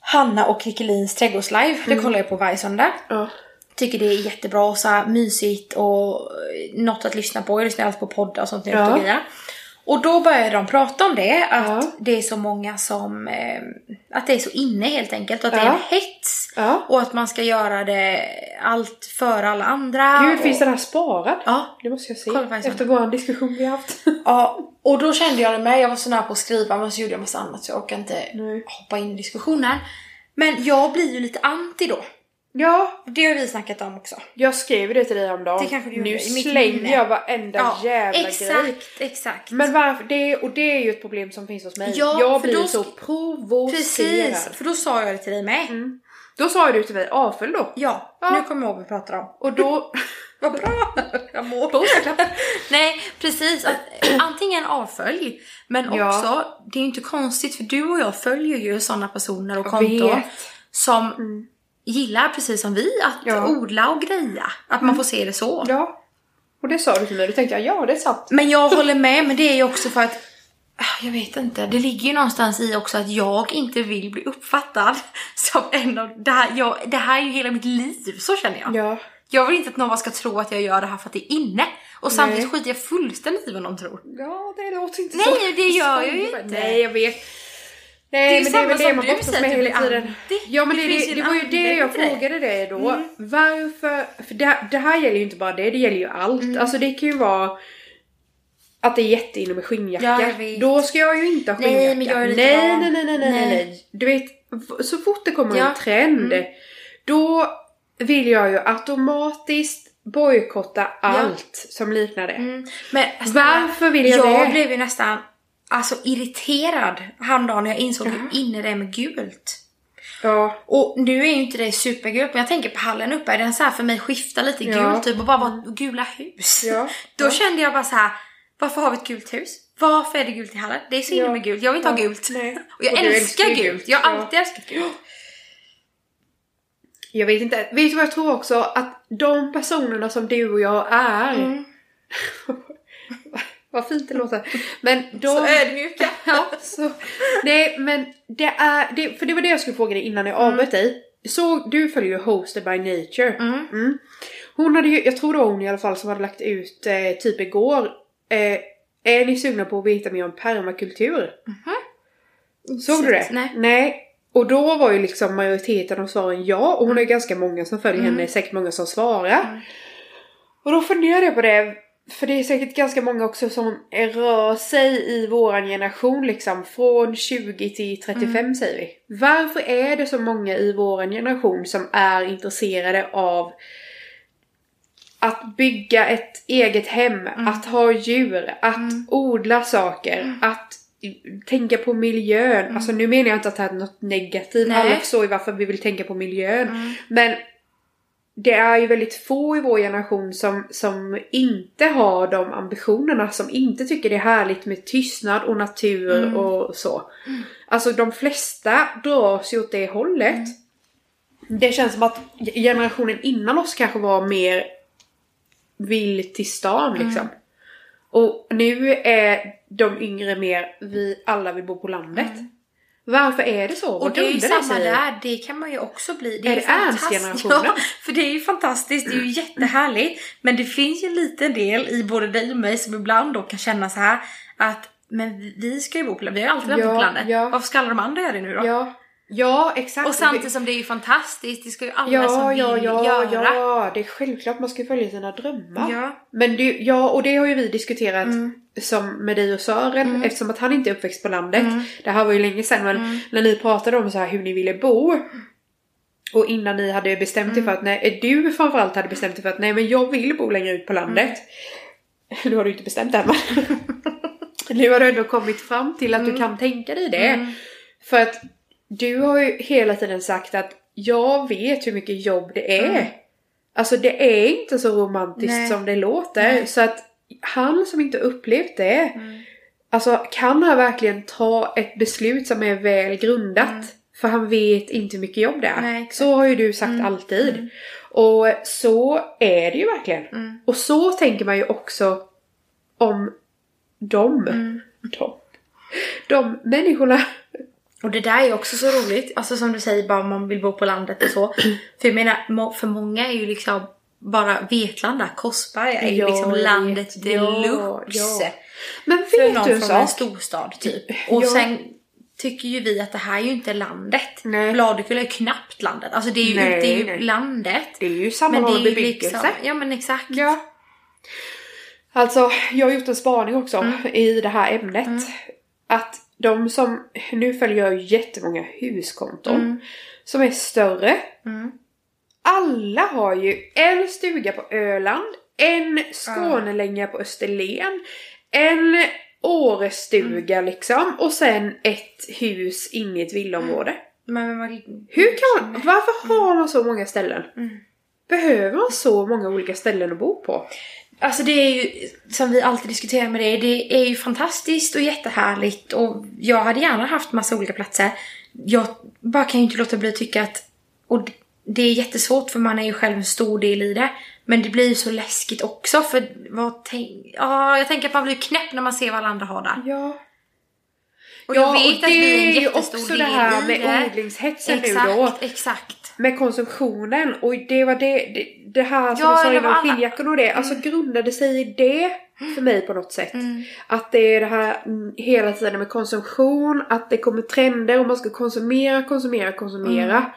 Hanna och Kikkelins trädgårdslive. Det kollar jag på varje söndag. Ja. Tycker det är jättebra och så här mysigt och eh, något att lyssna på. Jag lyssnar alltid på poddar och sånt. Ja. Och, grejer. Och då började de prata om det, att Ja. det är så många som, eh, att det är så inne helt enkelt och att det är Ja. en hets. Ja. Och att man ska göra det allt för alla andra. Gud, och, finns den här sparad? Ja. Det måste jag se. Kolla. Efter vår diskussion vi har haft. <laughs> Ja, och då kände jag det med. Jag var så nära på att skriva men så gjorde jag massa annat så jag orkar inte Nej. hoppa in i diskussionen. Men jag blir ju lite anti då. Ja, Det har vi snackat om också. jag skrev det till dig om dagen. Det kanske du gjorde, Nu i mitt slänger minne. jag varenda jävla exakt, grej. exakt. Men varför? Det, och det är ju ett problem som finns hos mig. Ja, jag blir då så provocerad. Precis, för då sa jag det till dig med. Då sa du till mig avfölj då. Ja, Ja. nu kommer jag ihåg vad vi pratar om. Och då... <laughs> Vad bra! Jag mår. <laughs> Nej, precis. Att, antingen avfölj, men Ja. också, det är ju inte konstigt för du och jag följer ju sådana personer och konton som gillar precis som vi att Ja. odla och greja. Att man får se det så. Ja. Och det sa du till mig. Då tänkte jag, ja det är sant. Men jag håller med, men det är ju också för att ah, jag vet inte, det ligger ju någonstans i också att jag inte vill bli uppfattad <laughs> som en av... Det här, jag, det här är ju hela mitt liv, så känner jag. Ja. Jag vill inte att någon ska tro att jag gör det här för att det är inne. Och samtidigt Nej. skiter jag fullständigt i vad någon tror. Ja, det låter inte Nej, så. det gör jag ju inte. Nej, jag vet. Det Nej, ju men det är väl det man brottas med du hela tiden. Ja, men Det det, det, det var ju det jag det. frågade dig då. Mm. Varför? För det, det här gäller ju inte bara det, det gäller ju allt. Mm. Alltså det kan ju vara att det är jätteinne med skinnjacka. Ja, jag. Då ska jag ju inte ha Nej, skinnjacka. men jag är lite nej, nej, nej, nej, nej, nej, Nej. nej. Du vet, så fort det kommer Ja. en trend. Mm. Då vill jag ju automatiskt bojkotta allt som liknar det. Mm. Men snälla, Varför vill jag, jag det? blev ju nästan alltså, irriterad häromdagen när jag insåg hur inne det är med gult. Ja, Och nu är ju inte det supergult men jag tänker på hallen uppe, är den så för mig skifta lite Ja. gult typ och bara vara gula hus. Ja. <laughs> Då kände jag bara så här. varför har vi ett gult hus? Varför är det gult i hallen? Det är så inne med gult, jag vill inte ha gult. Nej. <laughs> Och jag Och älskar gult. gult. jag har alltid älskat gult. Jag vet inte. Vet du vad jag tror också? Att de personerna som du och jag är. Mm. <laughs> vad fint det låter. Men <laughs> de... Så ödmjuka. <laughs> ja, så, nej men det är... Det, för det var det jag skulle fråga dig innan jag avbröt dig. Så du följer ju Hosted by Nature. Mm. Mm. Hon hade ju, jag tror det var hon i alla fall som hade lagt ut eh, typ igår. Eh, är ni sugna på att veta mer om permakultur? Såg du det? Nej. Nej. Och då var ju liksom majoriteten av svaren ja. Och hon Mm. ju ganska många som följer henne. Säkert många som svarar. Och då funderade jag på det. För det är säkert ganska många också som rör sig i våran generation liksom. Från 20 till 35 Mm. säger vi. Varför är det så många i våran generation som är intresserade av att bygga ett eget hem, Mm. att ha djur, att odla saker, Mm. att tänka på miljön. Alltså nu menar jag inte att det här är något negativt. Nej. Alla förstår ju varför vi vill tänka på miljön. Mm. Men det är ju väldigt få i vår generation som, som inte har de ambitionerna. Som inte tycker det är härligt med tystnad och natur Mm. och så. Alltså de flesta dras ju åt det hållet. Mm. Det känns som att generationen innan oss kanske var mer vill till stan Mm. liksom. Och nu är de yngre mer vi alla vill bo på landet. Varför är det så? Mm. Och Vad det är ju samma där, det kan man ju också bli. Det Är ju det. Ernst-generationen? <laughs> Ja, för det är ju fantastiskt, det är ju jättehärligt. Men det finns ju en liten del i både dig och mig som ibland då kan känna så här att men vi- ska ju bo på landet, vi har ju alltid velat Ja, på landet. ja. Varför ska alla de andra göra det nu då? Ja, ja exakt. Och samtidigt som det är ju fantastiskt, det ska ju alla Ja, som vill ja, ja, göra. ja. Det är självklart man ska ju följa sina drömmar. Ja. Men det, ja, och det har ju vi diskuterat Mm. Som med dig och Sören eftersom att han inte är uppväxt på landet. Mm. Det här var ju länge sedan men när ni pratade om så här hur ni ville bo. Och innan ni hade bestämt er Mm. för att nej, du framförallt hade bestämt dig för att nej men jag vill bo längre ut på landet. Mm. Nu har du inte bestämt det än <laughs> nu har du ändå kommit fram till att Mm. du kan tänka dig det. För att du har ju hela tiden sagt att jag vet hur mycket jobb det är. Alltså det är inte så romantiskt Nej. som det låter. Nej. Så att han som inte upplevt det, alltså kan han verkligen ta ett beslut som är väl grundat? För han vet inte hur mycket jobb det är. Nej, så har ju du sagt alltid. Och så är det ju verkligen. Mm. Och så tänker man ju också om dem. Mm. De, de människorna. Och det där är ju också så roligt, alltså som du säger bara man vill bo på landet och så. <clears throat> För jag menar, för många är ju liksom bara Vetlanda, Korsberga är ju Ja, liksom landet ja, deluxe. ja. Men För vet någon du en från en sak? storstad typ. Och sen tycker ju vi att det här är ju inte landet. Nej. Bladekulla är ju knappt landet. Alltså det är ju, Nej, det är ju nej. landet. Det är ju sammanhållen bebyggelse. liksom, ja men exakt. Ja. Alltså, jag har gjort en spaning också Mm. i det här ämnet. Att de som, nu följer jag jättemånga huskonton som är större. Mm. Alla har ju en stuga på Öland, en Skånelänga på Österlen, en Årestuga Mm. liksom och sen ett hus inne i ett villaområde. Men, men, man- Hur kan man, varför har man så många ställen? Mm. Behöver man så många olika ställen att bo på? Alltså det är ju, som vi alltid diskuterar med dig, det är ju fantastiskt och jättehärligt och jag hade gärna haft massa olika platser. Jag bara kan ju inte låta bli att tycka att, och det är jättesvårt för man är ju själv en stor del i det. Men det blir ju så läskigt också för vad tänk, ja, jag tänker att man blir knäpp när man ser vad alla andra har där. Ja. Och ja, jag vet och vi är det är ju också det här med det. odlingshetsen Exakt, nu då. exakt. Med konsumtionen och det var det, det, det här som Ja, du sa det innan skinnjackan och det. Alltså grundade sig i det för mig på något sätt. Mm. Att det är det här mm, hela tiden med konsumtion, att det kommer trender och man ska konsumera, konsumera, konsumera.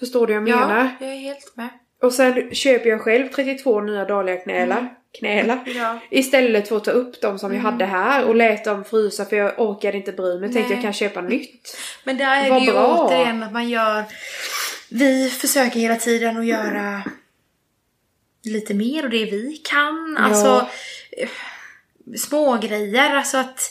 Förstår du vad jag menar? Mm. Ja, jag är helt med. Och sen köper jag själv 32 nya dahlia knälar. Knälar. Mm. <laughs> Ja. Istället för att ta upp de som jag hade här och lät dem frysa för jag orkade inte bry mig. Tänkte jag kan köpa nytt. <laughs> Men där är Vad det ju bra. återigen att man gör... Vi försöker hela tiden att göra lite mer och det vi kan. Alltså eh, små grejer. Alltså att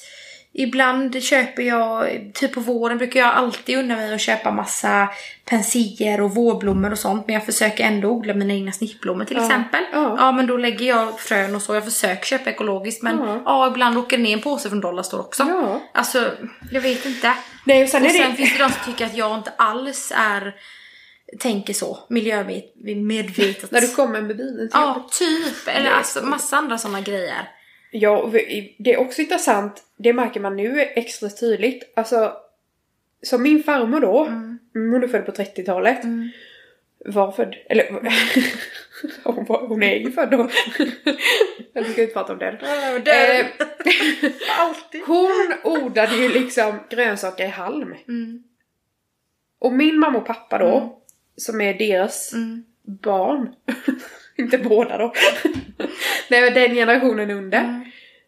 ibland köper jag, typ på våren brukar jag alltid unna mig att köpa massa pensier och vårblommor och sånt. Men jag försöker ändå odla mina egna snittblommor till Ja. exempel. Ja. Ja men då lägger jag frön och så. Jag försöker köpa ekologiskt men Ja. ja, ibland åker det ner en påse från Dollarstore också. Ja. Alltså, jag vet inte. Nej och sen Och sen det... finns det de som tycker att jag inte alls är tänker så, miljömedvetet. När du kommer med bilen till Ja, typ. Eller alltså massa andra sådana grejer. Ja, det är också intressant, det märker man nu extra tydligt. Alltså, som min farmor då, Mm. hon är född på 30-talet. Var född, eller <laughs> hon, var, hon är ju född då. Jag ska inte prata om det. Eh, <laughs> hon odlade ju liksom grönsaker i halm. Mm. Och min mamma och pappa då, som är deras Mm. barn, <laughs> <laughs> inte båda då, <laughs> nej men den generationen under. Mm.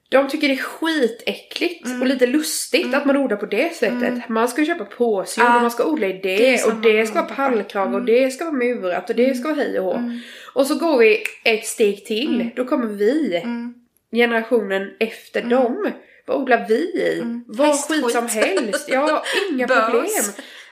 De tycker det är skitäckligt och lite lustigt att man odlar på det sättet. Man ska köpa påsjord Mm. Ja. och man ska odla i det, Det och det ska vara mamma och. Mm. pallkrage och det ska vara murat och det ska vara hej och hå. Och så går vi ett steg till, Mm. då kommer vi, generationen efter dem. Vad odlar vi i? Vad Mm. Hästskit. skit som helst. Ja, inga <laughs> Bös. problem.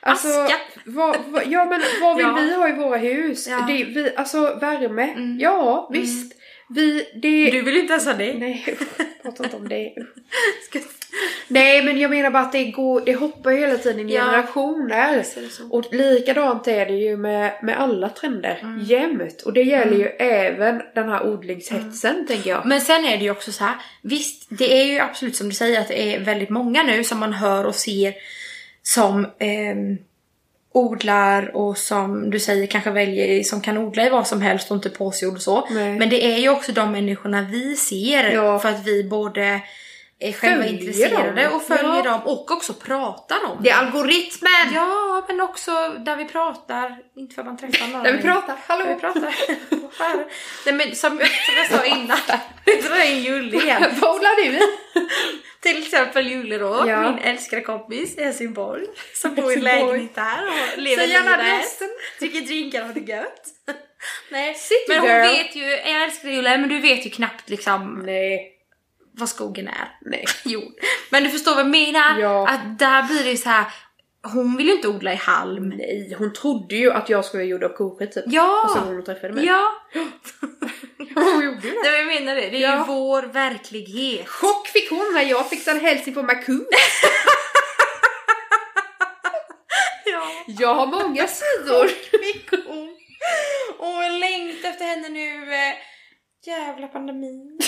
Alltså, Aska. Vad, vad, ja men vad vill Ja. vi ha i våra hus? Ja. Det, vi, alltså värme, Mm. ja visst. Vi, det... Du vill inte ens ha det? Nej, prata inte om det. <laughs> Nej men jag menar bara att det går, det hoppar ju hela tiden Ja. generationer. Och likadant är det ju med, med alla trender, Mm. jämt. Och det gäller ju även den här odlingshetsen tänker jag. Men sen är det ju också så här. Visst, det är ju absolut som du säger att det är väldigt många nu som man hör och ser som ehm, odlar och som du säger kanske väljer som kan odla i vad som helst och inte påsjord och så. Nej. Men det är ju också de människorna vi ser Ja. för att vi både är själva Följer intresserade dem. och följer Ja. dem och också pratar om Det är algoritmen! Ja, men också där vi pratar, inte för att man träffar någon. Där vi pratar, Där hallå! vi pratar. <laughs> Nej, men som, som jag sa innan, vi drar in Julle igen. <laughs> Vad odlar du? <laughs> Till exempel Julle då, Ja. min älskade kompis i Helsingborg. Som bor i lägenhet där och lever livet. Dricker drinkar och har det gött. Nej, City men hon girl. vet ju, jag älskar Julle, men du vet ju knappt liksom Nej, vad skogen är. nej. <laughs> Jo, men du förstår vad jag menar? Ja. Att där blir det så här. hon vill ju inte odla i halm. Nej, hon trodde ju att jag skulle gjord av koskit typ. Ja! Och när hon träffade mig. Ja, <laughs> hon gjorde ju det. jag menar det. Det är Ja. ju vår verklighet. Chock fick hon när jag fick en hälsning på Makun. <laughs> Ja. Jag har många sidor. Fick hon. Och längtar efter henne nu. eh, Jävla pandemin.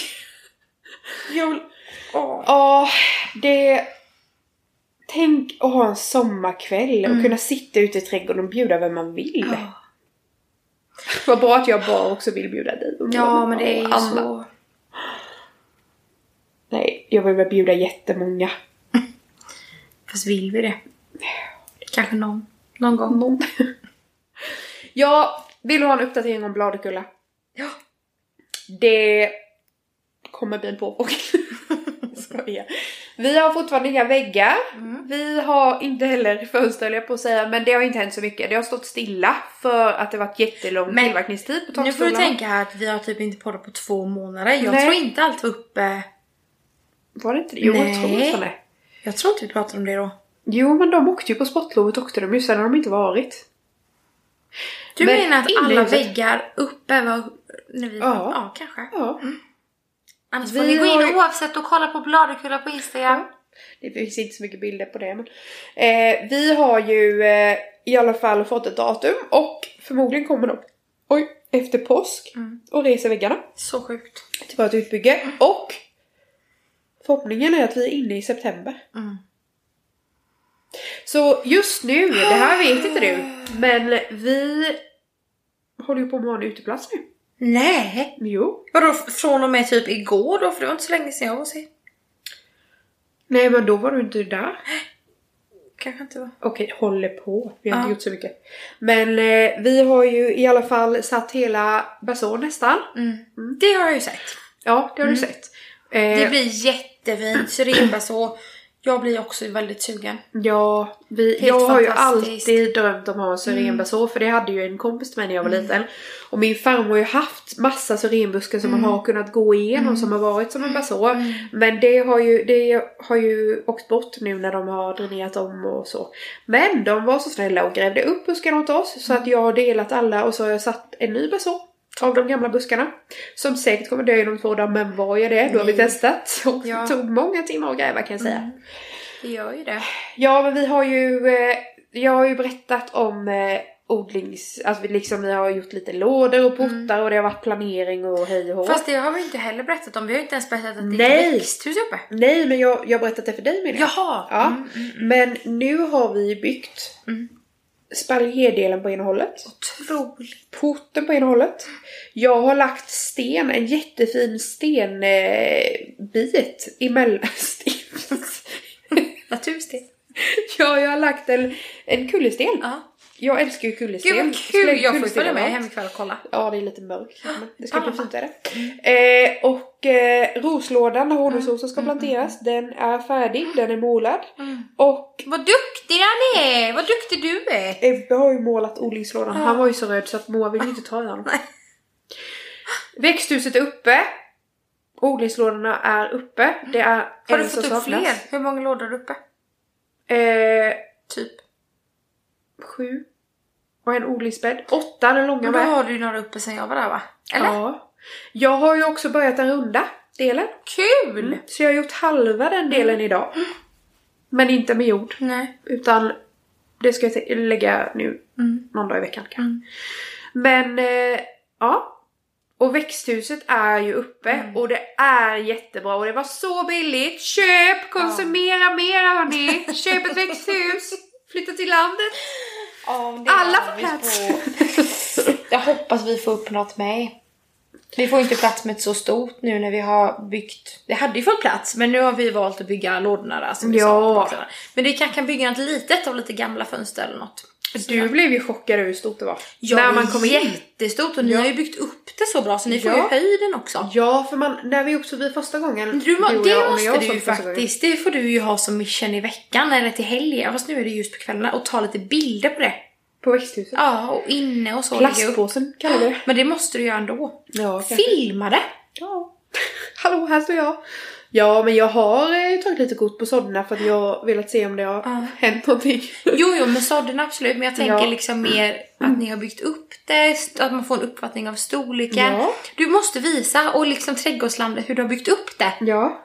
Jul. Åh. Ja, det... Tänk att ha en sommarkväll och kunna sitta ute i trädgården och bjuda vem man vill. Ja. Vad bra att jag bara också vill bjuda dig. och Ja, men det är ju så. Nej, jag vill väl bjuda jättemånga. <laughs> Fast vill vi det? Kanske någon. Någon gång. Någon. <laughs> ja, vill du ha en uppdatering om Bladekulla? Ja. Det kommer bli en påfågel. <laughs> Skojar. Vi har fortfarande inga väggar. Mm. Vi har inte heller fönster jag på att säga, men det har inte hänt så mycket. Det har stått stilla för att det varit jättelång Men tillverkningstid på Nu får du takstolarna. tänka här att vi har typ inte poddat på två månader. Jag Nej. tror inte allt var uppe. Var det inte det? Jo, jag tror Nej. nästan det. Jag tror inte vi pratade om det då. Jo, men de åkte ju på sportlovet åkte de ju, sen har de inte varit. Du Men menar att alla väggar uppe var... När vi, Ja. ja, kanske. Ja. Annars Vi får ni gå har in ju- oavsett och kolla på Bladekulla på Instagram. Det finns inte så mycket bilder på det. Men, eh, vi har ju eh, i alla fall fått ett datum och förmodligen kommer de oj, efter påsk Mm. och reser väggarna Så sjukt. till vårt utbygge. Och förhoppningen är att vi är inne i september. Mm. Så just nu, det här vet inte du, men vi håller ju på att ha en uteplats nu. Nej! Jo. Vadå från och med typ igår då? För det var inte så länge sedan jag var och se. Nej men då var du inte där. Kanske inte var. Okej, håller på. Vi har Ja. inte gjort så mycket. Men eh, vi har ju i alla fall satt hela basån nästan. Mm. Det har jag ju sett. Ja, det har du sett. Eh, Det blir jättefint. Syrenbär så. Jag blir också väldigt sugen. Ja, vi, Helt jag har ju alltid drömt om att ha en syrenbaså för det hade ju en kompis till mig när jag var liten. Och min farmor har ju haft massa syrenbuskar som man har kunnat gå igenom som har varit som en baså. Men det har, ju, det har ju åkt bort nu när de har dränerat om och så. Men de var så snälla och grävde upp buskarna åt oss så att jag har delat alla och så har jag satt en ny baså. Av de gamla buskarna. Som säkert kommer dö inom två dagar men vad är det? Då har vi Nej. testat. <laughs> Och Ja. det tog många timmar att gräva kan jag säga. Det gör ju det. Ja, men vi har ju, eh, jag har ju berättat om eh, odlings, alltså vi liksom vi har gjort lite lådor och portar och det har varit planering och hej och hå. Fast det har vi inte heller berättat om. Vi har ju inte ens berättat att det är Nej. ett växthus uppe. Nej, men jag, jag har berättat det för dig menar jag. Jaha! Ja, Mm, mm. men nu har vi byggt Spaljierdelen på ena hållet, Otroligt. porten på ena hållet. Jag har lagt sten, en jättefin stenbit eh, emellan. <laughs> Sten. Natursten. ja, jag har lagt en, en kullersten. Ja. Jag älskar ju kullersten. Gud vad kul! Jag får följa med hem ikväll och kolla. Ja, det är lite mörkt. Men det ska bli Palma. fint är det. Eh, och eh, roslådan där honungsrosen ska planteras, den är färdig, den är målad. Mm. Och Vad duktig han är! Vad duktig du är! Ebbe har ju målat odlingslådan. Ja. Han var ju så rädd så att Moa vill ju inte ta i honom. Växthuset är uppe. Odlingslådorna är uppe. Det är Har du fått upp fler? Hur många lådor är uppe? Eh, Typ. Sju. Och en odlingsbädd. Åtta den långa Men då med. har du ju några uppe sen jag var där va? Eller? Ja. Jag har ju också börjat den runda delen. Kul! Så jag har gjort halva den delen idag. Men inte med jord. Nej. Utan det ska jag lägga nu Mm. någon dag i veckan kanske. Mm. Men eh, ja. Och växthuset är ju uppe Mm. och det är jättebra och det var så billigt. Köp! Konsumera mer hörni! Köp ett växthus! Flytta till landet! Ja, Alla får vi plats! på. <laughs> Jag hoppas vi får upp något med. Vi får inte plats med ett så stort nu när vi har byggt. Det hade ju fått plats men nu har vi valt att bygga lådorna där som vi Ja. sa. Men det kan, kan bygga något litet av lite gamla fönster eller något. Du blev ju chockad över hur stort det var. Ja, när man är kom in. jättestort och ni Ja. har ju byggt upp det så bra så ni får Ja. ju höjden också. Ja, för man, när vi åkte förbi första gången. Du, må- och det jag, måste du ju faktiskt, det får du ju ha som mission i veckan eller till helgen, fast nu är det just på kvällarna, och ta lite bilder på det. På växthuset. Ja, och inne och så. Plastpåsen kallar vi det. Men det måste du göra ändå. Ja, kanske. Filma det! Ja. <laughs> Hallå, här står jag. Ja, men jag har eh, tagit lite kort på sådderna för att jag velat se om det har Ja. hänt någonting. Jo, jo, med sådden absolut. Men jag tänker Ja. liksom mer att ni har byggt upp det, att man får en uppfattning av storleken. Ja. Du måste visa och liksom trädgårdslandet hur du har byggt upp det. Ja.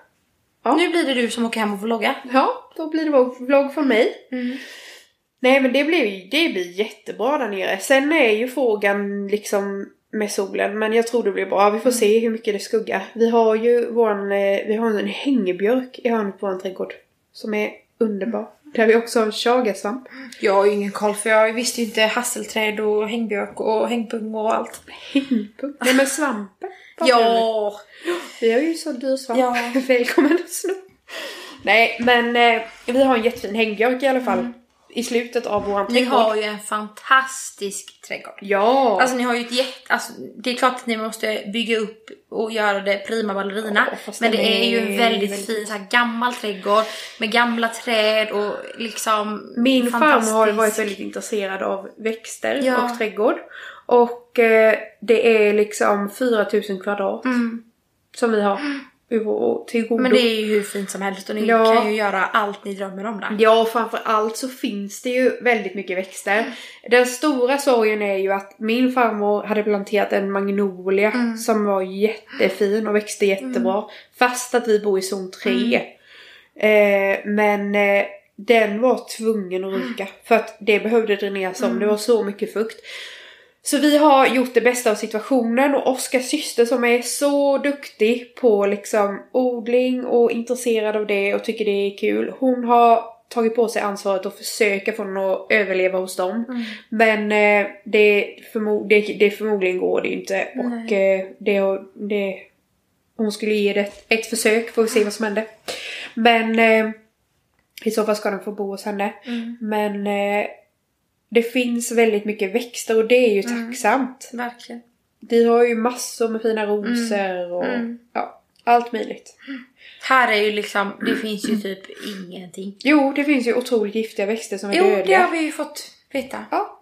Ja. Nu blir det du som åker hem och får vlogga. Ja, då blir det vlogg från mig. Mm. Nej men det blir, det blir jättebra där nere. Sen är ju frågan liksom med solen men jag tror det blir bra. Vi får se hur mycket det skuggar. Vi har ju våran, eh, vi har en hängebjörk i hörnet på vår trädgård. Som är underbar. Där vi också har chagasvamp. Jag har ju ingen koll för jag visste ju inte hasselträd och hängbjörk och hängpung och allt. Hängpung? Nej men svampen. Ja! Vi har ju så dyr svamp. Ja. <laughs> Välkommen att sno. Nej men eh, vi har en jättefin hängbjörk i alla fall. I slutet av våran Ni trädgård. har ju en fantastisk trädgård. Ja! Alltså ni har ju ett jätte... Alltså, det är klart att ni måste bygga upp och göra det prima ballerina. Ja, men det den är ju en är väldigt, väldigt- fin så här, gammal trädgård med gamla träd och liksom Min farmor har ju varit väldigt intresserad av växter Ja. och trädgård. Och eh, det är liksom 4000 kvadrat Mm. som vi har i till godo. Men det är ju hur fint som helst och ni Ja. kan ju göra allt ni drömmer om där. Ja, framför allt så finns det ju väldigt mycket växter. Den stora sorgen är ju att min farmor hade planterat en magnolia Mm. som var jättefin och växte jättebra. Fast att vi bor i zon 3. Eh, men eh, den var tvungen att ryka för att det behövde dräneras om. Det var så mycket fukt. Så vi har gjort det bästa av situationen och Oskars syster som är så duktig på liksom odling och intresserad av det och tycker det är kul. Hon har tagit på sig ansvaret att försöka få den att överleva hos dem. Mm. Men eh, det, förmo- det, det förmodligen går det inte. Och eh, det, det, hon skulle ge det ett, ett försök, får vi se vad som händer. Men eh, i så fall ska den få bo hos henne. Mm. Men eh, det finns väldigt mycket växter och det är ju Mm. tacksamt. Verkligen. Vi har ju massor med fina rosor och Mm. ja, allt möjligt. Här är ju liksom, det finns ju typ ingenting. Jo, det finns ju otroligt giftiga växter som är Jo, det dödliga. har vi ju fått veta. Ja.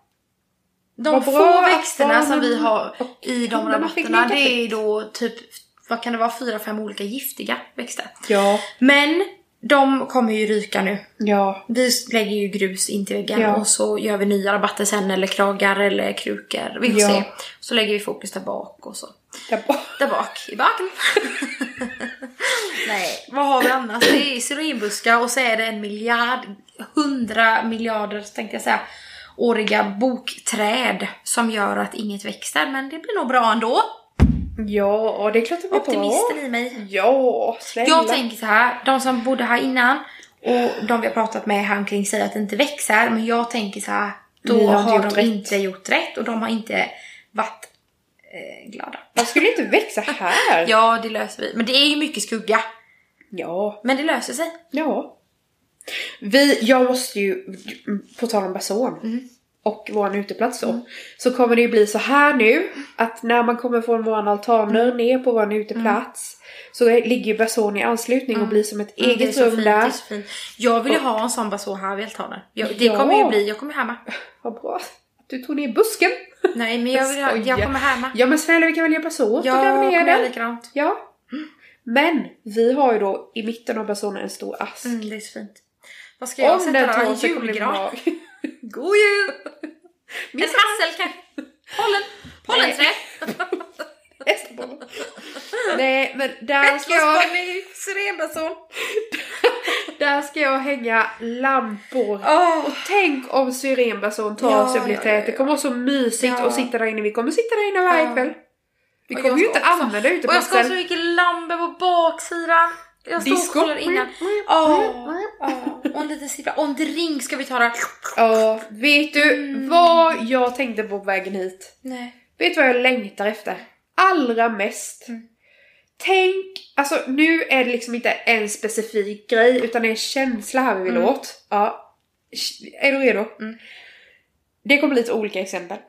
De Vad få växterna som vi har i de rabatterna, det är då typ, vad kan det vara, fyra, fem olika giftiga växter. Ja, Men de kommer ju ryka nu. ja, Vi lägger ju grus in till väggen Ja. och så gör vi nya rabatter sen eller kragar eller krukor. Vi får Ja. se. Så lägger vi fokus där bak och så. där bak. Där bak, i baken. <laughs> Nej, vad har vi annars? Det är syrenbuskar och så är det en miljard, hundra miljarder tänkte jag säga, åriga bokträd som gör att inget växer. Men det blir nog bra ändå. Ja, det är klart det blir Optimisten i mig. Ja, snälla. Jag tänker så här, de som bodde här innan och de vi har pratat med här omkring säger att det inte växer. Men jag tänker så här, då Ni har har, de rätt. inte gjort rätt och de har inte varit eh, glada. Man skulle inte växa här. <laughs> Ja, det löser vi. Men det är ju mycket skugga. Ja. Men det löser sig. Ja. Vi, jag måste ju, på tal om bason Mm. Och våran uteplats då, så kommer det ju bli så här nu att när man kommer från våran altaner Mm. ner på våran uteplats så är- ligger ju bason i anslutning och blir som ett Mm, eget så rum fint, där. så fint. Jag vill ju ha en sån baså här vid altanen. Jag, det Ja. kommer ju bli, jag kommer härma. <laughs> Vad bra att du tog ner busken. Nej men jag, vill ha, jag kommer härma. Ja men snälla vi kan väl hjälpas åt Jag och gräva ner den. likadant. Ja. Men vi har ju då i mitten av basonen en stor ask. Mm, det är så fint. Vad ska jag Om den sätta tar då? En julgran? <laughs> God jul! En hassel kanske? Pollen? Pollenträd? <laughs> Hästbollen. Nej men där ska jag, syrenbason. där ska jag hänga lampor. Åh! Och tänk om syrenbason tar Ja, sig och blir ja, tät. Det kommer vara så mysigt Ja. att sitta där inne. Vi kommer sitta där inne varje Ja. kväll. Vi kommer ju inte använda Och jag ska ha så mycket lamber på baksidan. Jag står och Disco. kollar innan. Åh, åh. Och en liten siffra. Och en drink ska vi ta där. Ja, vet du Mm. vad jag tänkte på på vägen hit? Nej. Vet du vad jag längtar efter? Allra mest. Mm. Tänk, alltså nu är det liksom inte en specifik grej utan det är en känsla här vi vill Mm. åt. Ja. Är du redo? Mm. Det kommer lite olika exempel. <laughs>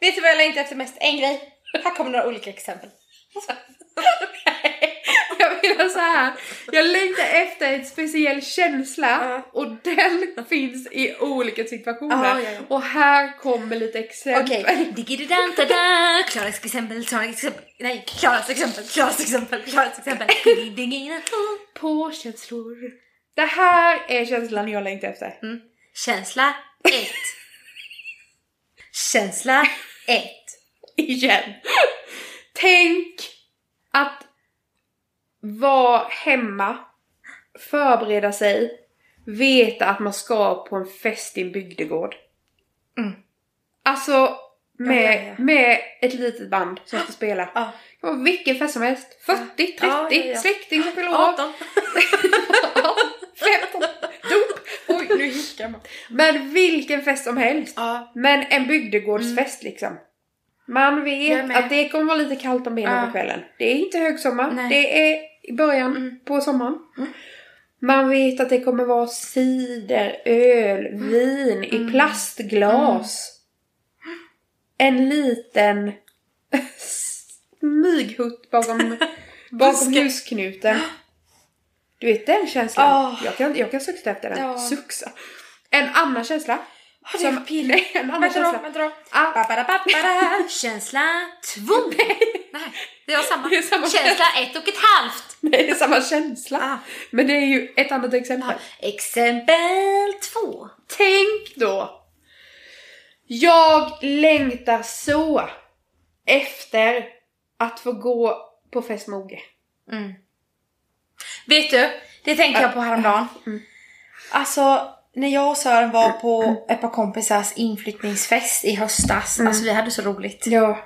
Vet du vad jag längtar efter mest? En grej. Här kommer några olika exempel. <laughs> Jag så här. jag längtar efter en speciell känsla och den finns i olika situationer. Ja, ja, ja. Och här kommer lite exempel. Okej. Digididantada. Klaras exempel, Klaras exempel. Nej, Klaras exempel, Klaras exempel, Klaras exempel. <laughs> På känslor. Det här är känslan jag längtar efter. Mm. Känsla 1. Känsla 1. Igen. Tänk att vara hemma, förbereda sig, veta att man ska på en fest i en bygdegård. Mm. Alltså med, Ja, ja, med ett litet band som ska spela. Ja. Det vilken fest som helst. 40, 30, Ja, ja, släkting som fyller år. 18. 15, dop. Oj, nu hickar man. Men vilken fest som helst. Men en bygdegårdsfest liksom. Man vet att det kommer vara lite kallt om benen på kvällen. Det är inte högsommar, Nej. det är i början Mm. på sommaren. Man vet att det kommer vara cider, öl, vin i Mm. plastglas. En liten smyghutt bakom, <laughs> bakom husknuten. Du vet den känslan? Åh. Jag, kan, jag kan sukta efter den. Ja. Suxa. En annan känsla. Har du piller? <laughs> nej, en annan Vänta då, känsla. vänta då. Ah. Känsla 2. <laughs> Nej, det var samma. <laughs> Det är samma Känsla 1 och ett halvt. Nej, det är samma känsla. Ah. Men det är ju ett annat exempel. Exempel 2. Tänk då. Jag längtar så efter att få gå på fest med Oge. Mm. Vet du, det tänkte jag på häromdagen. Mm. Alltså, när jag och Sören var på ett par kompisars inflyttningsfest i höstas, Mm. alltså vi hade så roligt. Ja.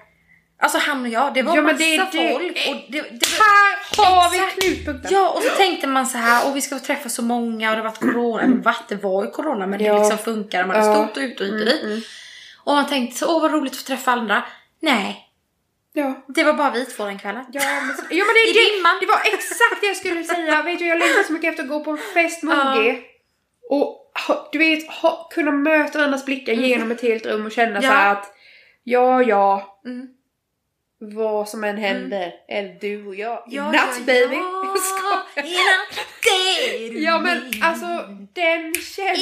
Alltså han och jag, det var Ja, massa det det- folk. Och det, det var, Här har vi knutpunkten. Ja, och så tänkte man så här, och vi ska träffa så många och det har varit corona. Eller varit, det var ju corona men Ja. det liksom funkar. Man är Ja. stort och ut och hit och dit. Och man tänkte så, åh vad roligt att få träffa andra. Nej, Ja. det var bara vi två den kvällen. Ja men, ja, men det, I det, dimman. det var exakt det jag skulle säga. Vet du, jag längtar så mycket efter att gå på en fest med Ja. Och ha, du vet, ha, kunna möta varandras blickar genom ett helt rum och känna Ja. så att ja, ja, Mm. vad som än händer är det du och jag. Ja, Natt ja, baby! ja. <laughs> Jag skojar. Ja men alltså den känslan.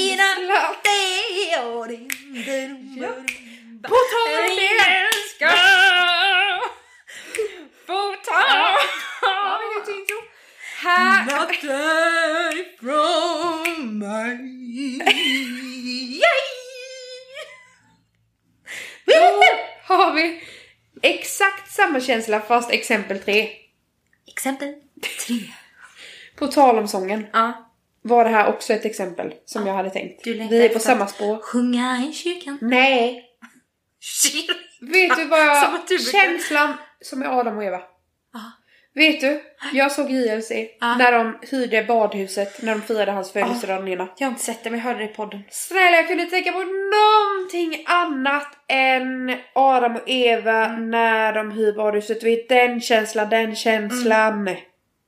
Ja. På tal om det! Ska få ta Ja, vi kan ta intro. Här, natten från mig. då har vi exakt samma känsla fast exempel tre. Exempel tre. På tal om sången Ja. var det här också ett exempel som jag hade tänkt. Vi är på samma spår. Sjunga i kyrkan. Nej! Vet du vad Som jag... brukar- Känslan som är Adam och Eva. Vet du? Jag såg JLC Ja. när de hyrde badhuset när de firade hans födelsedag den ena. Jag har inte sett det men jag hörde det i podden. Snälla jag kunde tänka på någonting annat än Adam och Eva Mm. när de hyr badhuset. Du vet den känslan, den känslan. Mm.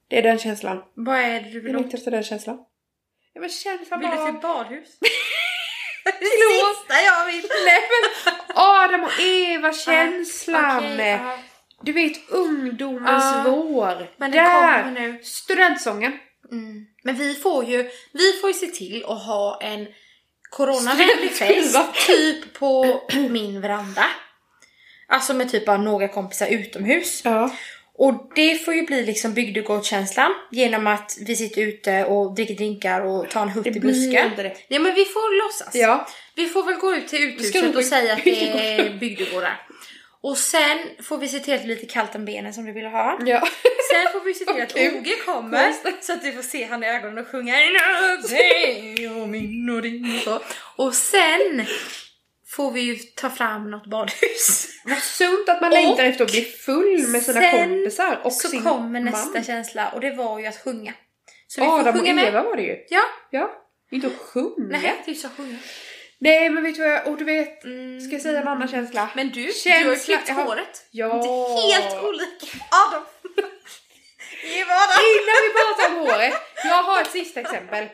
Det är den känslan. Vad är det du Jag vill ha? längtar efter den känslan. Ja men känslan Vill du bara... se badhus? <laughs> Det sista jag vill. Nej men Adam och Eva känslan. Okej, ja. Du vet ungdomens Ja. vår. Men Där! nu. Studentsången. Mm. Men vi får ju vi får ju se till att ha en coronavänlig fest typ på min veranda. Alltså med typ av några kompisar utomhus. Ja. Och det får ju bli liksom bygdegårdskänslan genom att vi sitter ute och dricker drinkar och tar en hutt i busken. Nej men vi får låtsas. Ja. Vi får väl gå ut till uthuset och säga att det är bygdegårdar. Och sen får vi se till att det blir lite kallt om benen som du vill ha. Ja. Sen får vi se till <laughs> att. Oge kommer så att vi får se han i ögonen och sjunga "Dig och min och din och så. Och sen får vi ju ta fram något badhus. <laughs> Vad sunt att man Och längtar efter att bli full med sina sen kompisar och så sin kommer man. nästa känsla och det var ju att sjunga. Så vi får Adam och sjunga med. Eva var det ju. Ja, Ja. Inte att sjunga. nej det är ju så sjunga. Nej men vet du vad jag, och du vet, Mm. ska jag säga en annan känsla? Men du, Känsla- du har ju klippt jag har- håret. Ja. Inte helt olik Adam. <laughs> Eva Adam. Innan vi pratar om håret, jag har ett sista exempel.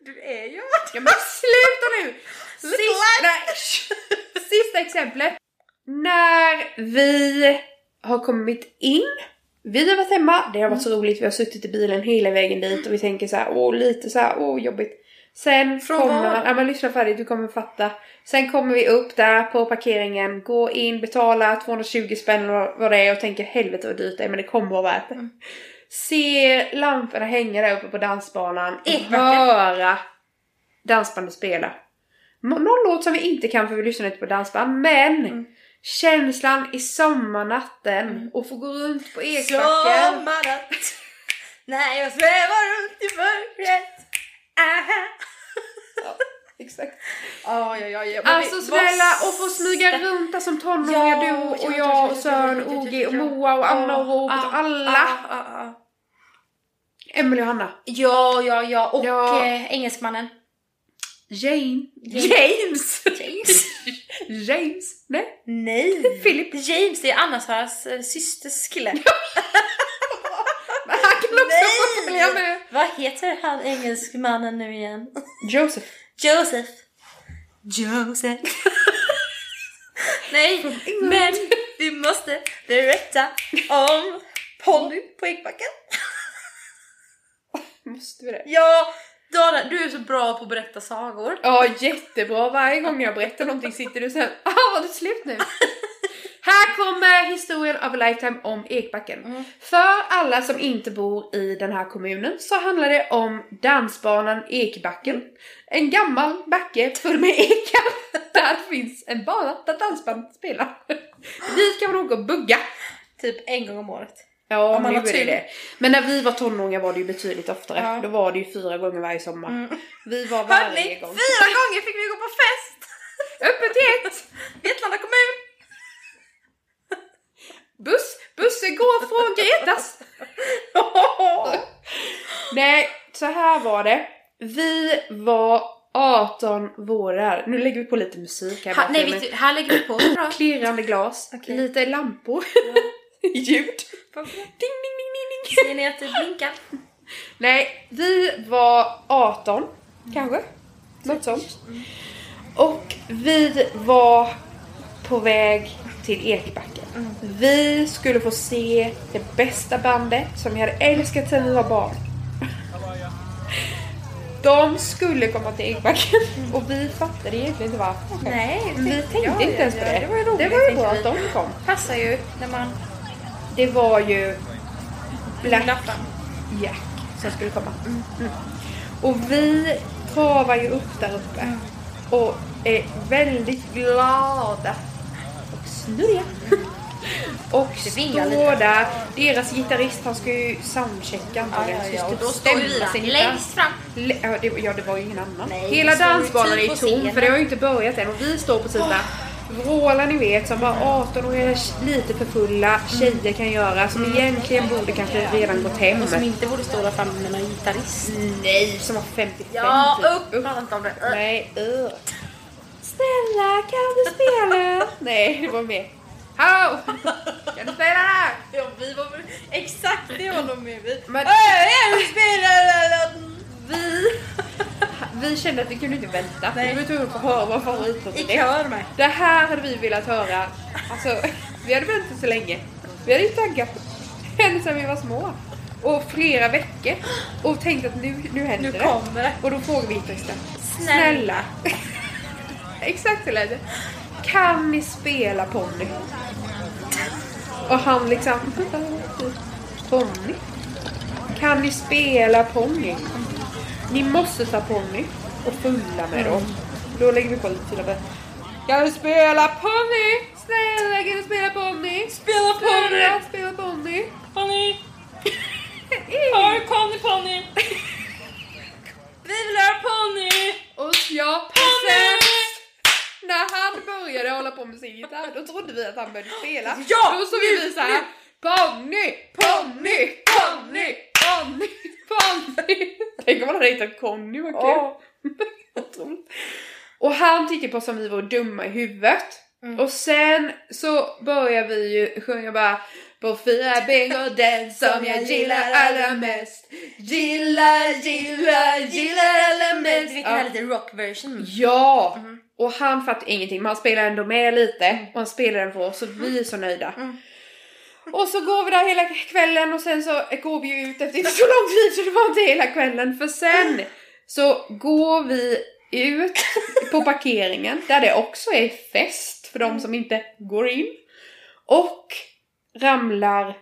Du är ju Ja men sluta nu! Sista, sista exemplet. När vi har kommit in, vi har varit hemma, det har varit så roligt, vi har suttit i bilen hela vägen dit och vi tänker så här, åh lite så här, åh jobbigt. Sen Från kommer var? ja men lyssna färdigt, du kommer fatta. Sen kommer vi upp där på parkeringen, går in, betalar 220 spänn eller vad- det är och tänker helvete vad dyrt det är men det kommer vara värt det. Mm. Ser lamporna hänga där uppe på dansbanan, Ekbacken. höra dansbandet spela. Nå- Någon låt som vi inte kan för vi lyssnar inte på dansband, men Mm. känslan i sommarnatten och få gå runt på Ekbacken. Sommarnatt när jag svävar runt i mörkret. Aha. Exakt. Ja, ja, ja, ja. Men Alltså vi- snälla, och få smyga runt där som tonåringar, Ja, du ja, och ja, jag ja, och ja, Sören, ja, ja, OG ja, och ja. Moa och Anna och Ja, Robert och ja, alla. ja, ja, ja. Emelie och Hanna. Ja, ja, ja. Och Ja. Eh, engelsmannen. Jane. James. James! James. <laughs> Nej. Nej. Philip. James, det är Annas äh, systers kille. Men han kan också Nej! få följa med. Vad heter han engelskmannen nu igen? Joseph. Joseph. Joseph. <laughs> Nej, men vi måste berätta om Polly på Ekbacken. <laughs> Måste vi det? Ja, Dana, du är så bra på att berätta sagor. Ja, jättebra. Varje gång jag berättar någonting sitter du sen ah var det slut nu? <laughs> Här kommer historien of a lifetime om Ekbacken. Mm. För alla som inte bor i den här kommunen så handlar det om dansbanan Ekbacken. En gammal backe full med ekar. <laughs> Där finns en bana där dansband spelar. <laughs> Dit kan man åka och bugga. Typ en gång om året. Ja, Om man nu är det det. Men när vi var tonåringar var det ju betydligt oftare. Ja. Då var det ju fyra gånger varje sommar. Mm. Vi var varje Hörni, gång. fyra gånger fick vi gå på fest! Öppet till ett! <laughs> Vetlanda kommun! Buss! Bussen går från Gretas! <laughs> Nej, så här var det. Vi var 18 vårar. Nu lägger vi på lite musik här. Ha, nej, mig. du, här lägger vi på. <clears throat> Klirrande glas, Okej. lite lampor, <laughs> ljud. Ding, ding, ding, ding, ding. Ser ni att det blinkar? <laughs> Nej, vi var 18 kanske. Något sånt. Och vi var på väg till Ekbacken. Vi skulle få se det bästa bandet som vi hade älskat sedan vi var barn. De skulle komma till Ekbacken <laughs> och vi fattade egentligen inte varför. Nej, Vi tänkte inte ens på det. Det var ju roligt. Det var ju bra att de kom. Passar ju när man Det var ju Black. Jack som skulle komma. Mm. Och vi travar ju upp där uppe och är väldigt glada och snurriga. <laughs> Och står där, deras gitarrist han ska ju soundchecka antagligen. och typ då står ju sin där längst fram. Ja det, ja, det var ju ingen annan. Nej, Hela ju dansbanan typ är på tom för det har ju inte börjat än och vi står precis där. Vrålar ni vet som bara 18-åriga lite för fulla tjejer kan göra som egentligen borde kanske redan gått hem. Och som inte borde stå där framme med någon gitarrist. Nej, som var 55 Ja, typ. upp! Uh. Nej, uh. Snälla kan du spela? <laughs> Nej, det var med. Hallå! Kan du spela där? Ja, vi var väl exakt det var de med. Vi... Men- jag spelar Vi, vi kände att vi kunde inte vänta. Nej. Vi var tvungna att höra vår favoritlåt. I kör med. Det här hade vi velat höra. Alltså, vi hade väntat så länge. Vi hade ju taggat ända sedan vi var små. Och flera veckor. Och tänkt att nu, nu händer Nu det. kommer det. Och då frågar vi gitarristen. Snälla. Snälla. <laughs> Exakt så lät det. Kan ni spela Ponny? Och han liksom... Ponny? Kan ni spela ponny? Ni måste ta ponny och fulla med dem. Då lägger vi på lite till och med. Kan du spela ponny? Snälla kan du spela ponny? Spela Snälla, spela ponny. Ponny! Har Conny ponny? Vi vill höra ponny! Och ja, precis. När han började hålla på med sin gitarr, då trodde vi att han började spela. Ja, Då såg vi såhär Ponny, ponny, ponny, ponny, ponny. Tänk om han hade hittat Conny, vad kul. Och han tyckte på oss som vi var dumma i huvudet. Mm. Och sen så börjar vi ju sjunga bara på fyra ben går den som jag gillar allra mest. Gillar, gillar, gillar allra mest. Vet den här lite rock version. Ja! Mm. Och han fattar ingenting men han spelar ändå med lite och han spelar den för oss så vi är så nöjda. Mm. Och så går vi där hela kvällen och sen så går vi ut efter inte så lång tid så det var inte hela kvällen för sen så går vi ut på parkeringen där det också är fest för de som inte går in. Och ramlar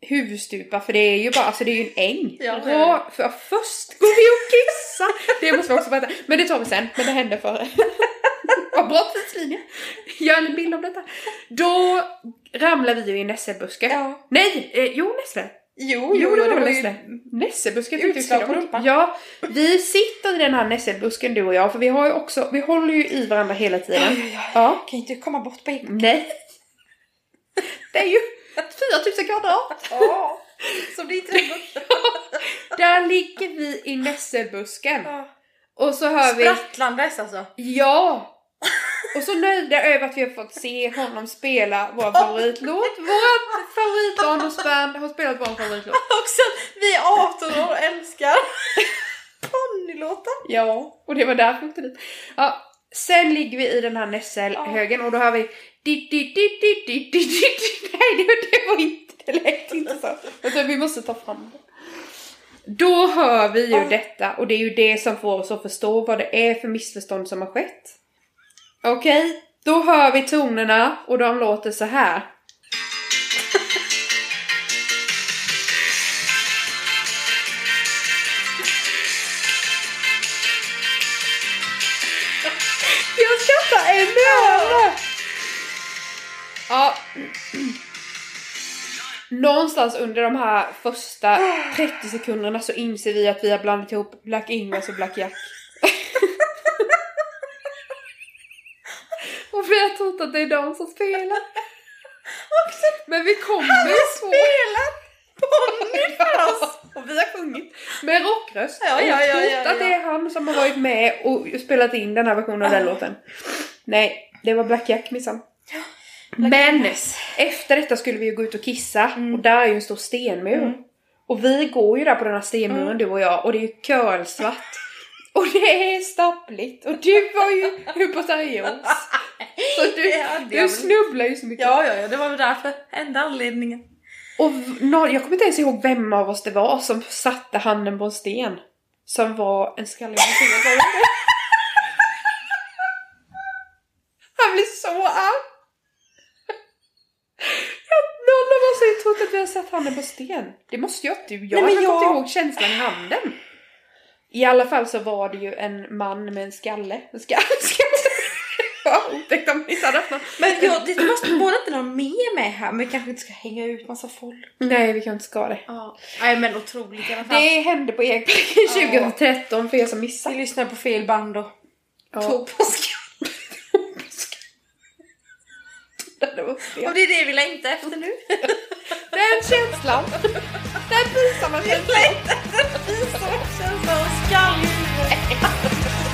huvudstupa för det är ju bara, alltså det är ju en äng. Ja, ja, för först går vi och kissar. Det måste vi också berätta. Men det tar vi sen, men det hände före. <laughs> Vad bra tidslinje. Gör en bild om detta. Då ramlar vi ju i en nässelbuske. Ja. Nej, eh, jo nässle. Jo, Jo, det var ju nässle. Nässelbuske tyckte Utslag på rumpan. Ja, vi sitter i den här nässelbusken du och jag för vi har ju också, vi håller ju i varandra hela tiden. Oj, oj, oj. Ja. Kan inte komma bort på en gång. Nej. Det är ju 4000 kvadrat. Ja, <laughs> som det inte är. Där ligger vi i nässelbusken. Ja. Och så hör vi Sprattlandes alltså. Ja! Och så nöjda över att vi har fått se honom spela vår favoritlåt. Vårt favoritbarndomsband har spelat vår favoritlåt. <laughs> Också vi är 18 år och älskar <laughs> ponnylåtar. Ja, och det var därför vi åkte dit. Ja, sen ligger vi i den här nässelhögen och då hör vi Nej, det, det var inte, det lät inte så. Utan vi måste ta fram det. Då hör vi ju detta och det är ju det som får oss att förstå vad det är för missförstånd som har skett. Okej, då hör vi tonerna och de låter så här. Någonstans under de här första 30 sekunderna så inser vi att vi har blandat ihop Black Ingves och Black Jack. och vi har trott att det är de som spelar. Men vi kommer ju så... spelar ponny för oss. Och vi har sjungit med rockröst. Ja, ja, ja, trott ja, att det är han som har varit med och spelat in den här versionen av den låten. Nej, det var Black Jack minsann. Men efter detta skulle vi ju gå ut och kissa och där är ju en stor stenmur. Och vi går ju där på den här stenmuren du och jag och det är ju kölsvart. Och det är stappligt och du var ju hypoterios. <laughs> Så du, du snubblar ju så mycket. Ja, ja, ja, det var väl därför. Enda anledningen. Och jag kommer inte ens ihåg vem av oss det var som satte handen på en sten. Som var en skallig <laughs> person. Han blir så arg! Ja, Någon trott att vi har satt handen på sten. Det måste ju att du. Jag Nej, har men fått jag- ihåg känslan i handen. I alla fall så var det ju en man med en skalle. En skalle. <laughs> Ja, otäckt om vi inte hade haft någon. Men ja, det måste borde inte någon mer med här, men vi kanske inte ska hänga ut massa folk. Nej, vi kan inte ska det. Ja. Nej men otroligt i alla fall. Det hände på Ekparken <laughs> Ja. 2013 för er som Vi missade. lyssnar på fel band och Ja. tog på skam. Det var fel. Och det är det vi längtar efter nu. <laughs> Den känslan. Den pinsamma Vi känslan. längtar efter visa känsla och skallhuvud.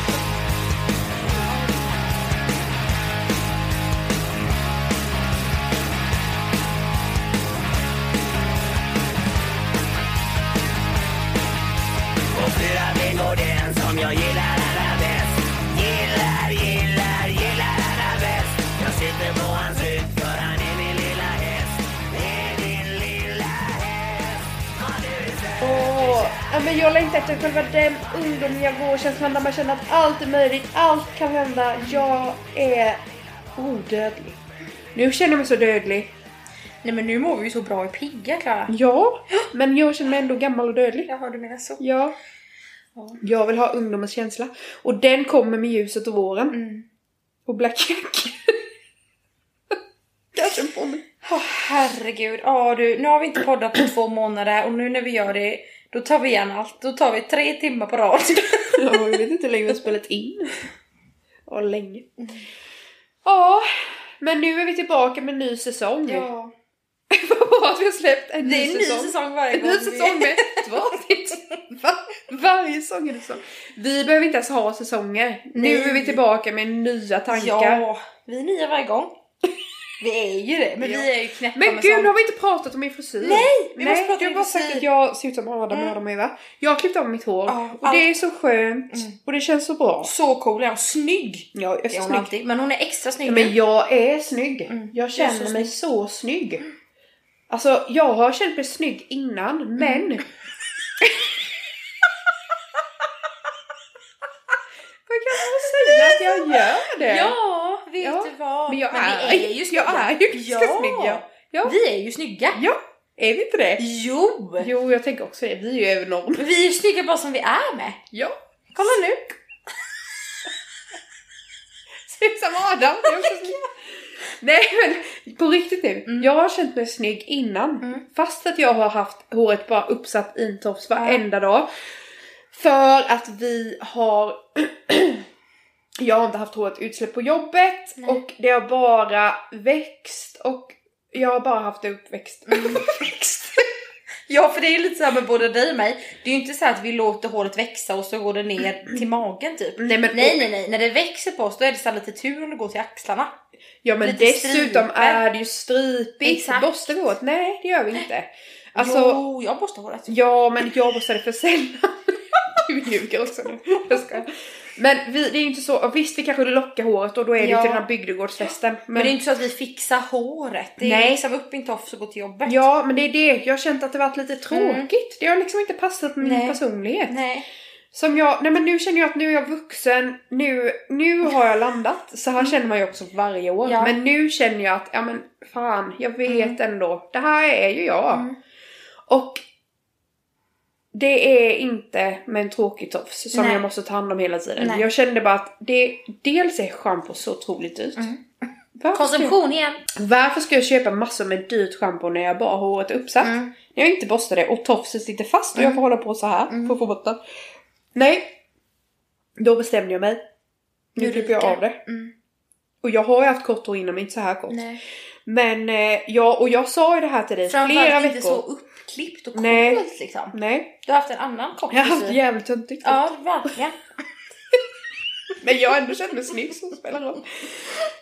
Ja, men jag längtar efter själva den ungdomliga vårkänslan där man känner att allt är möjligt, allt kan hända. Jag är odödlig. Nu känner jag mig så dödlig. Nej men nu mår vi ju så bra och är pigga Klara. Ja, men jag känner mig ändå gammal och dödlig. Jaha du menar så. Ja. Ja. Jag vill ha ungdomens känsla. Och den kommer med ljuset och våren. Mm. Och Black Jack. <laughs> Kanske på mig. Åh herregud. Ja du, nu har vi inte poddat på två månader och nu när vi gör det då tar vi igen allt. Då tar vi tre timmar på rad. Ja, <laughs> jag vet inte hur länge vi har spelat in. Ja, länge. Ja, men nu är vi tillbaka med en ny säsong. Ja. <laughs> Vad bra att vi har släppt en Det ny är en ny säsong. säsong varje En gång. ny vi- säsong med <laughs> två avsnitt. Va? Varje säsong är det så. Vi behöver inte ens ha säsonger. Nu Nej. är vi tillbaka med nya tankar. Ja, vi är nya varje gång. Vi är ju det, men Ja. vi är ju knäppa Men gud, sånt. nu har vi inte pratat om min frisyr. Nej, vi måste Nej, prata du om frisyr. sagt att jag ser ut som Adam och Adam och Eva. Jag har klippt av mitt hår. Ja, och det är så skönt. Och det känns så bra. Så cool är hon. Snygg! Ja, jag är så är snygg. alltid. Men hon är extra snygg Ja, men jag är snygg. Jag Mm. Jag känner så mig så snygg. Alltså, jag har känt mig snygg innan, Mm. men... <laughs> jag kan bara säga att jag gör det. Ja, vet Ja, du vad? Men jag vi är, är ju snygga. jag är ju ganska Ja. snygg. Ja. Ja. Vi är ju snygga. ja, är vi inte det? Jo! Jo, jag tänker också det. Vi är ju över. Vi är ju snygga bara som vi är med. Ja. Kolla nu. Ser ut som Adam. <laughs> Nej men på riktigt nu. Mm. Jag har känt mig snygg innan. Fast att jag har haft håret bara uppsatt i en tofs varenda dag. För att vi har... <clears throat> jag har inte haft håret utsläppt på jobbet. Och det har bara växt. Och jag har bara haft det uppväxt. Mm. <laughs> Ja, för det är lite så här med både dig och mig. Det är ju inte så att vi låter håret växa och så går det ner till magen typ. Nej men, Nej, nej, nej. När det växer på oss då är det så lite tur om det går till axlarna. Ja men lite dessutom striper. är det ju stripigt. Exakt. Borstar vi håret? Nej det gör vi inte. Alltså, jo, jag borstar håret. Ja, men jag borstar det för sällan. <laughs> Du ljuger också nu. Jag skojar. Men vi, det är ju inte så, visst vi kanske lockar håret och då är det ju Ja. till den här bygdegårdsfesten. Men, det är inte så att vi fixar håret. Det är Nej. liksom upp i en tofs och gå till jobbet. Ja, men det är det. Jag har känt att det varit lite tråkigt. Det har liksom inte passat min Nej. personlighet. Nej. Som jag, nej men nu känner jag att nu är jag vuxen, nu, nu har jag landat. Så här känner man ju också varje år. Ja. Men nu känner jag att, ja men fan, jag vet ändå, det här är ju jag. Mm. Och det är inte med en tråkig tofs som Nej. jag måste ta hand om hela tiden. Nej. Jag kände bara att det, dels är schampo så otroligt dyrt. Mm. Konsumtion igen. varför ska jag köpa massor med dyrt schampo när jag bara har håret uppsatt? Mm. När jag inte borstar det och tofsen sitter fast och jag får hålla på så här för att få bort den. Nej. Då bestämde jag mig. Nu klipper jag av det. Mm. Och jag har ju haft kort hår innan men inte så här kort. Nej. Men eh, jag, och jag sa ju det här till dig flera Framförallt veckor. inte så uppklippt och coolt Nej. liksom. Nej, Du har haft en annan kort jag har haft jävligt töntigt Ja, verkligen. <laughs> Men jag har ändå känt mig snygg det spelar roll.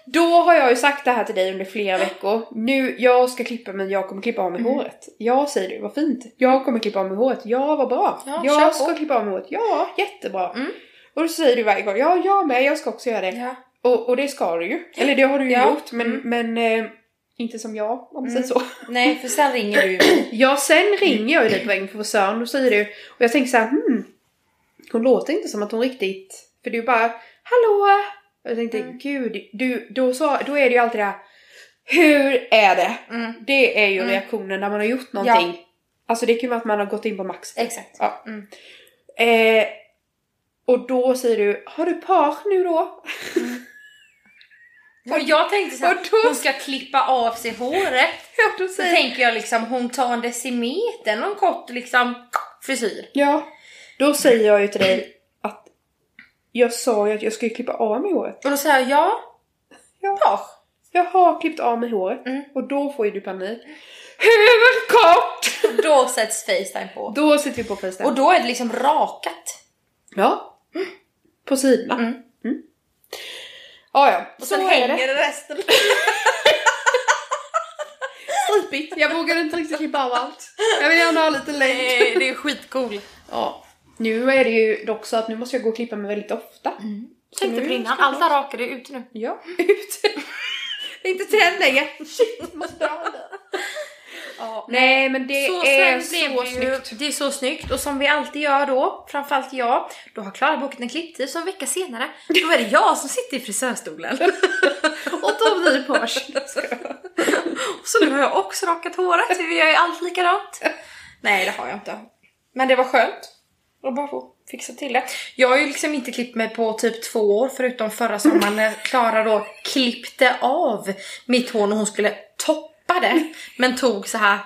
Då har jag ju sagt det här till dig under flera veckor. Nu, jag ska klippa mig, jag kommer klippa av mig Mm. håret. Ja säger du, vad fint. Jag kommer klippa av mig håret. Ja, vad bra. Ja, jag på. ska klippa av mig håret. Ja, jättebra. Mm. Och då säger du varje gång, ja jag med, jag ska också göra det. Ja. Och, och det ska du ju. Eller det har du ju Ja. gjort, men, men eh, inte som jag, om man säger så. Nej, för sen ringer du mig. <clears throat> Ja, sen ringer jag ju dig på vägen från frisören, då säger du, och jag tänker så här, hmm, hon låter inte som att hon riktigt, för du bara, hallå! Och jag tänkte, Mm. gud, du, då, så, då är det ju alltid det här, hur är det? Mm. Det är ju Mm. reaktionen när man har gjort någonting. Alltså det kan ju vara att man har gått in på max. Exakt. Ja. Mm. Eh, och då säger du, har du par nu då? Och jag tänkte så här, Och då- hon ska klippa av sig håret. Ja, då Så säger tänker jag liksom, hon tar en decimeter, någon kort liksom frisyr. Ja, då säger jag ju till dig att jag sa ju att jag skulle klippa av mig håret. Och då säger jag ja, Ja. Jag har klippt av mig håret Mm. och då får ju du panik. Hur kort? Då sätts Facetime på. Då sitter vi på Facetime. Och då är det liksom rakat. ja. På sidorna. Mm. Mm. Ja. Och Så sen hänger det. resten. <laughs> Stripigt. Jag vågar inte riktigt klippa av allt. Jag vill gärna ha lite längd. Nej, det är skitcool. Ja. Nu är det ju dock så att nu måste jag gå och klippa mig väldigt ofta. Så Tänkte på innan, allt rakade är ute nu. Ja, <laughs> ut. Det är inte tänd längre. Shit, måste ha det. Ja, Nej men det så är så det ju, snyggt. det är så snyggt och som vi alltid gör då, framförallt jag, då har Klara bokat en klipptid så en vecka senare, då är det jag som sitter i frisörstolen. <laughs> Och tar vi på oss. Så nu har jag också rakat håret. Vi gör ju allt likadant. Nej, det har jag inte. Men det var skönt. Och bara få fixa till det. Jag har ju liksom inte klippt mig på typ två år förutom förra sommaren när Klara då klippte av mitt hår när hon skulle toppa det. Men tog så här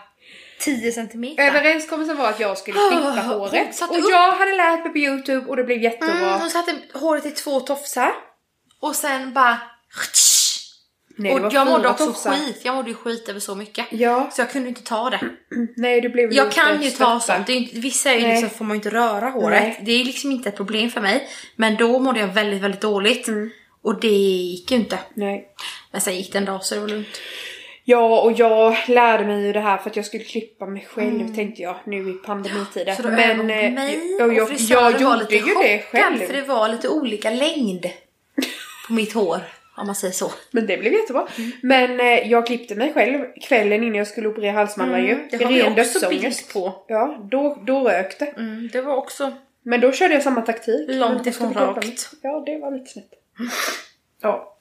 10 centimeter. Överenskommelsen var att jag skulle klippa hon håret. Och upp- jag hade lärt mig på youtube och det blev jättebra. Mm, hon satte håret i två tofsar. Och sen bara... Nej, och jag mådde också tofsar. skit. Jag mådde ju skit över så mycket. Ja, Så jag kunde inte ta det. nej det blev Jag kan ju ta sånt. Det är inte, vissa är ju liksom, får man ju inte röra håret. Nej. Det är liksom inte ett problem för mig. Men då mådde jag väldigt, väldigt dåligt. Mm. Och det gick ju inte. Nej. Men sen gick det en dag så det var lugnt. Ja, och jag lärde mig ju det här för att jag skulle klippa mig själv tänkte jag nu i pandemitider. Mm. Så då Men eh, till mig jag, och jag, jag var gjorde lite ju det själv. För det var lite olika längd på mitt hår. Om man säger så. Men det blev jättebra. Mm. Men eh, jag klippte mig själv kvällen innan jag skulle operera halsmandlar ju. Mm, det I har vi också bild på. Ja, då, då rök det. Mm, det var också Men då körde jag samma taktik. Långt ifrån rakt. Ja, det var lite snett. Ja.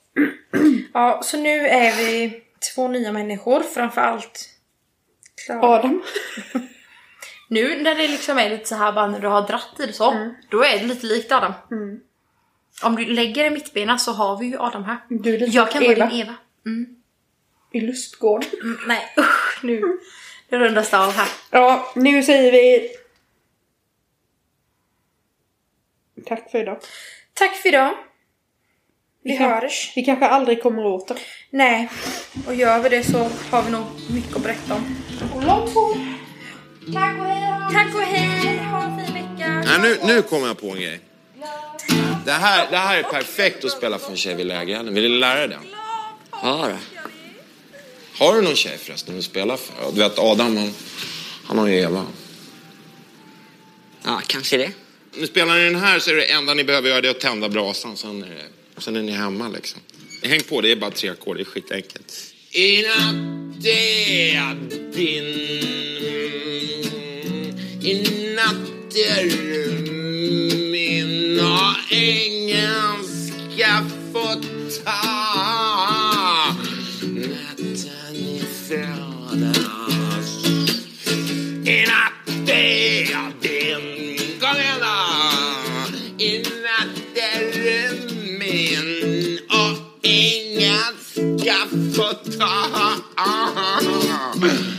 Ja, så nu är vi två nya människor, framförallt Klara. Adam. <laughs> Nu när det liksom är lite så här bara när du har dratt i det så, då är det lite likt Adam. Mm. Om du lägger en mittbena så har vi ju Adam här. Du är lite Jag kan Eva. vara din Eva. I lustgård. Mm, nej usch nu. <laughs> Det rundas av här. Ja, nu säger vi... Tack för idag. Tack för idag. Vi kan- hörs. Vi kanske aldrig kommer åter. Nej, och gör vi det så har vi nog mycket att berätta om. Och långt hår. Tack och hej! Tack och hej! Ha en fin vecka! Nej, nu, nu kommer jag på en grej. Det här, det här är perfekt att spela för en tjej vid lägerelden. Vill du lära dig den? Ja, då. Har du någon tjej förresten du spelar för? Du vet Adam, han, han har ju Eva. Ja, kanske det. Nu spelar ni den här så är det enda ni behöver göra det att tända brasan. Sen är, det, sen är ni hemma liksom. Häng på, det är bara tre ackord. Det är skitenkelt. I natt är din I natt är du min och engelska fått och ingen ska få ta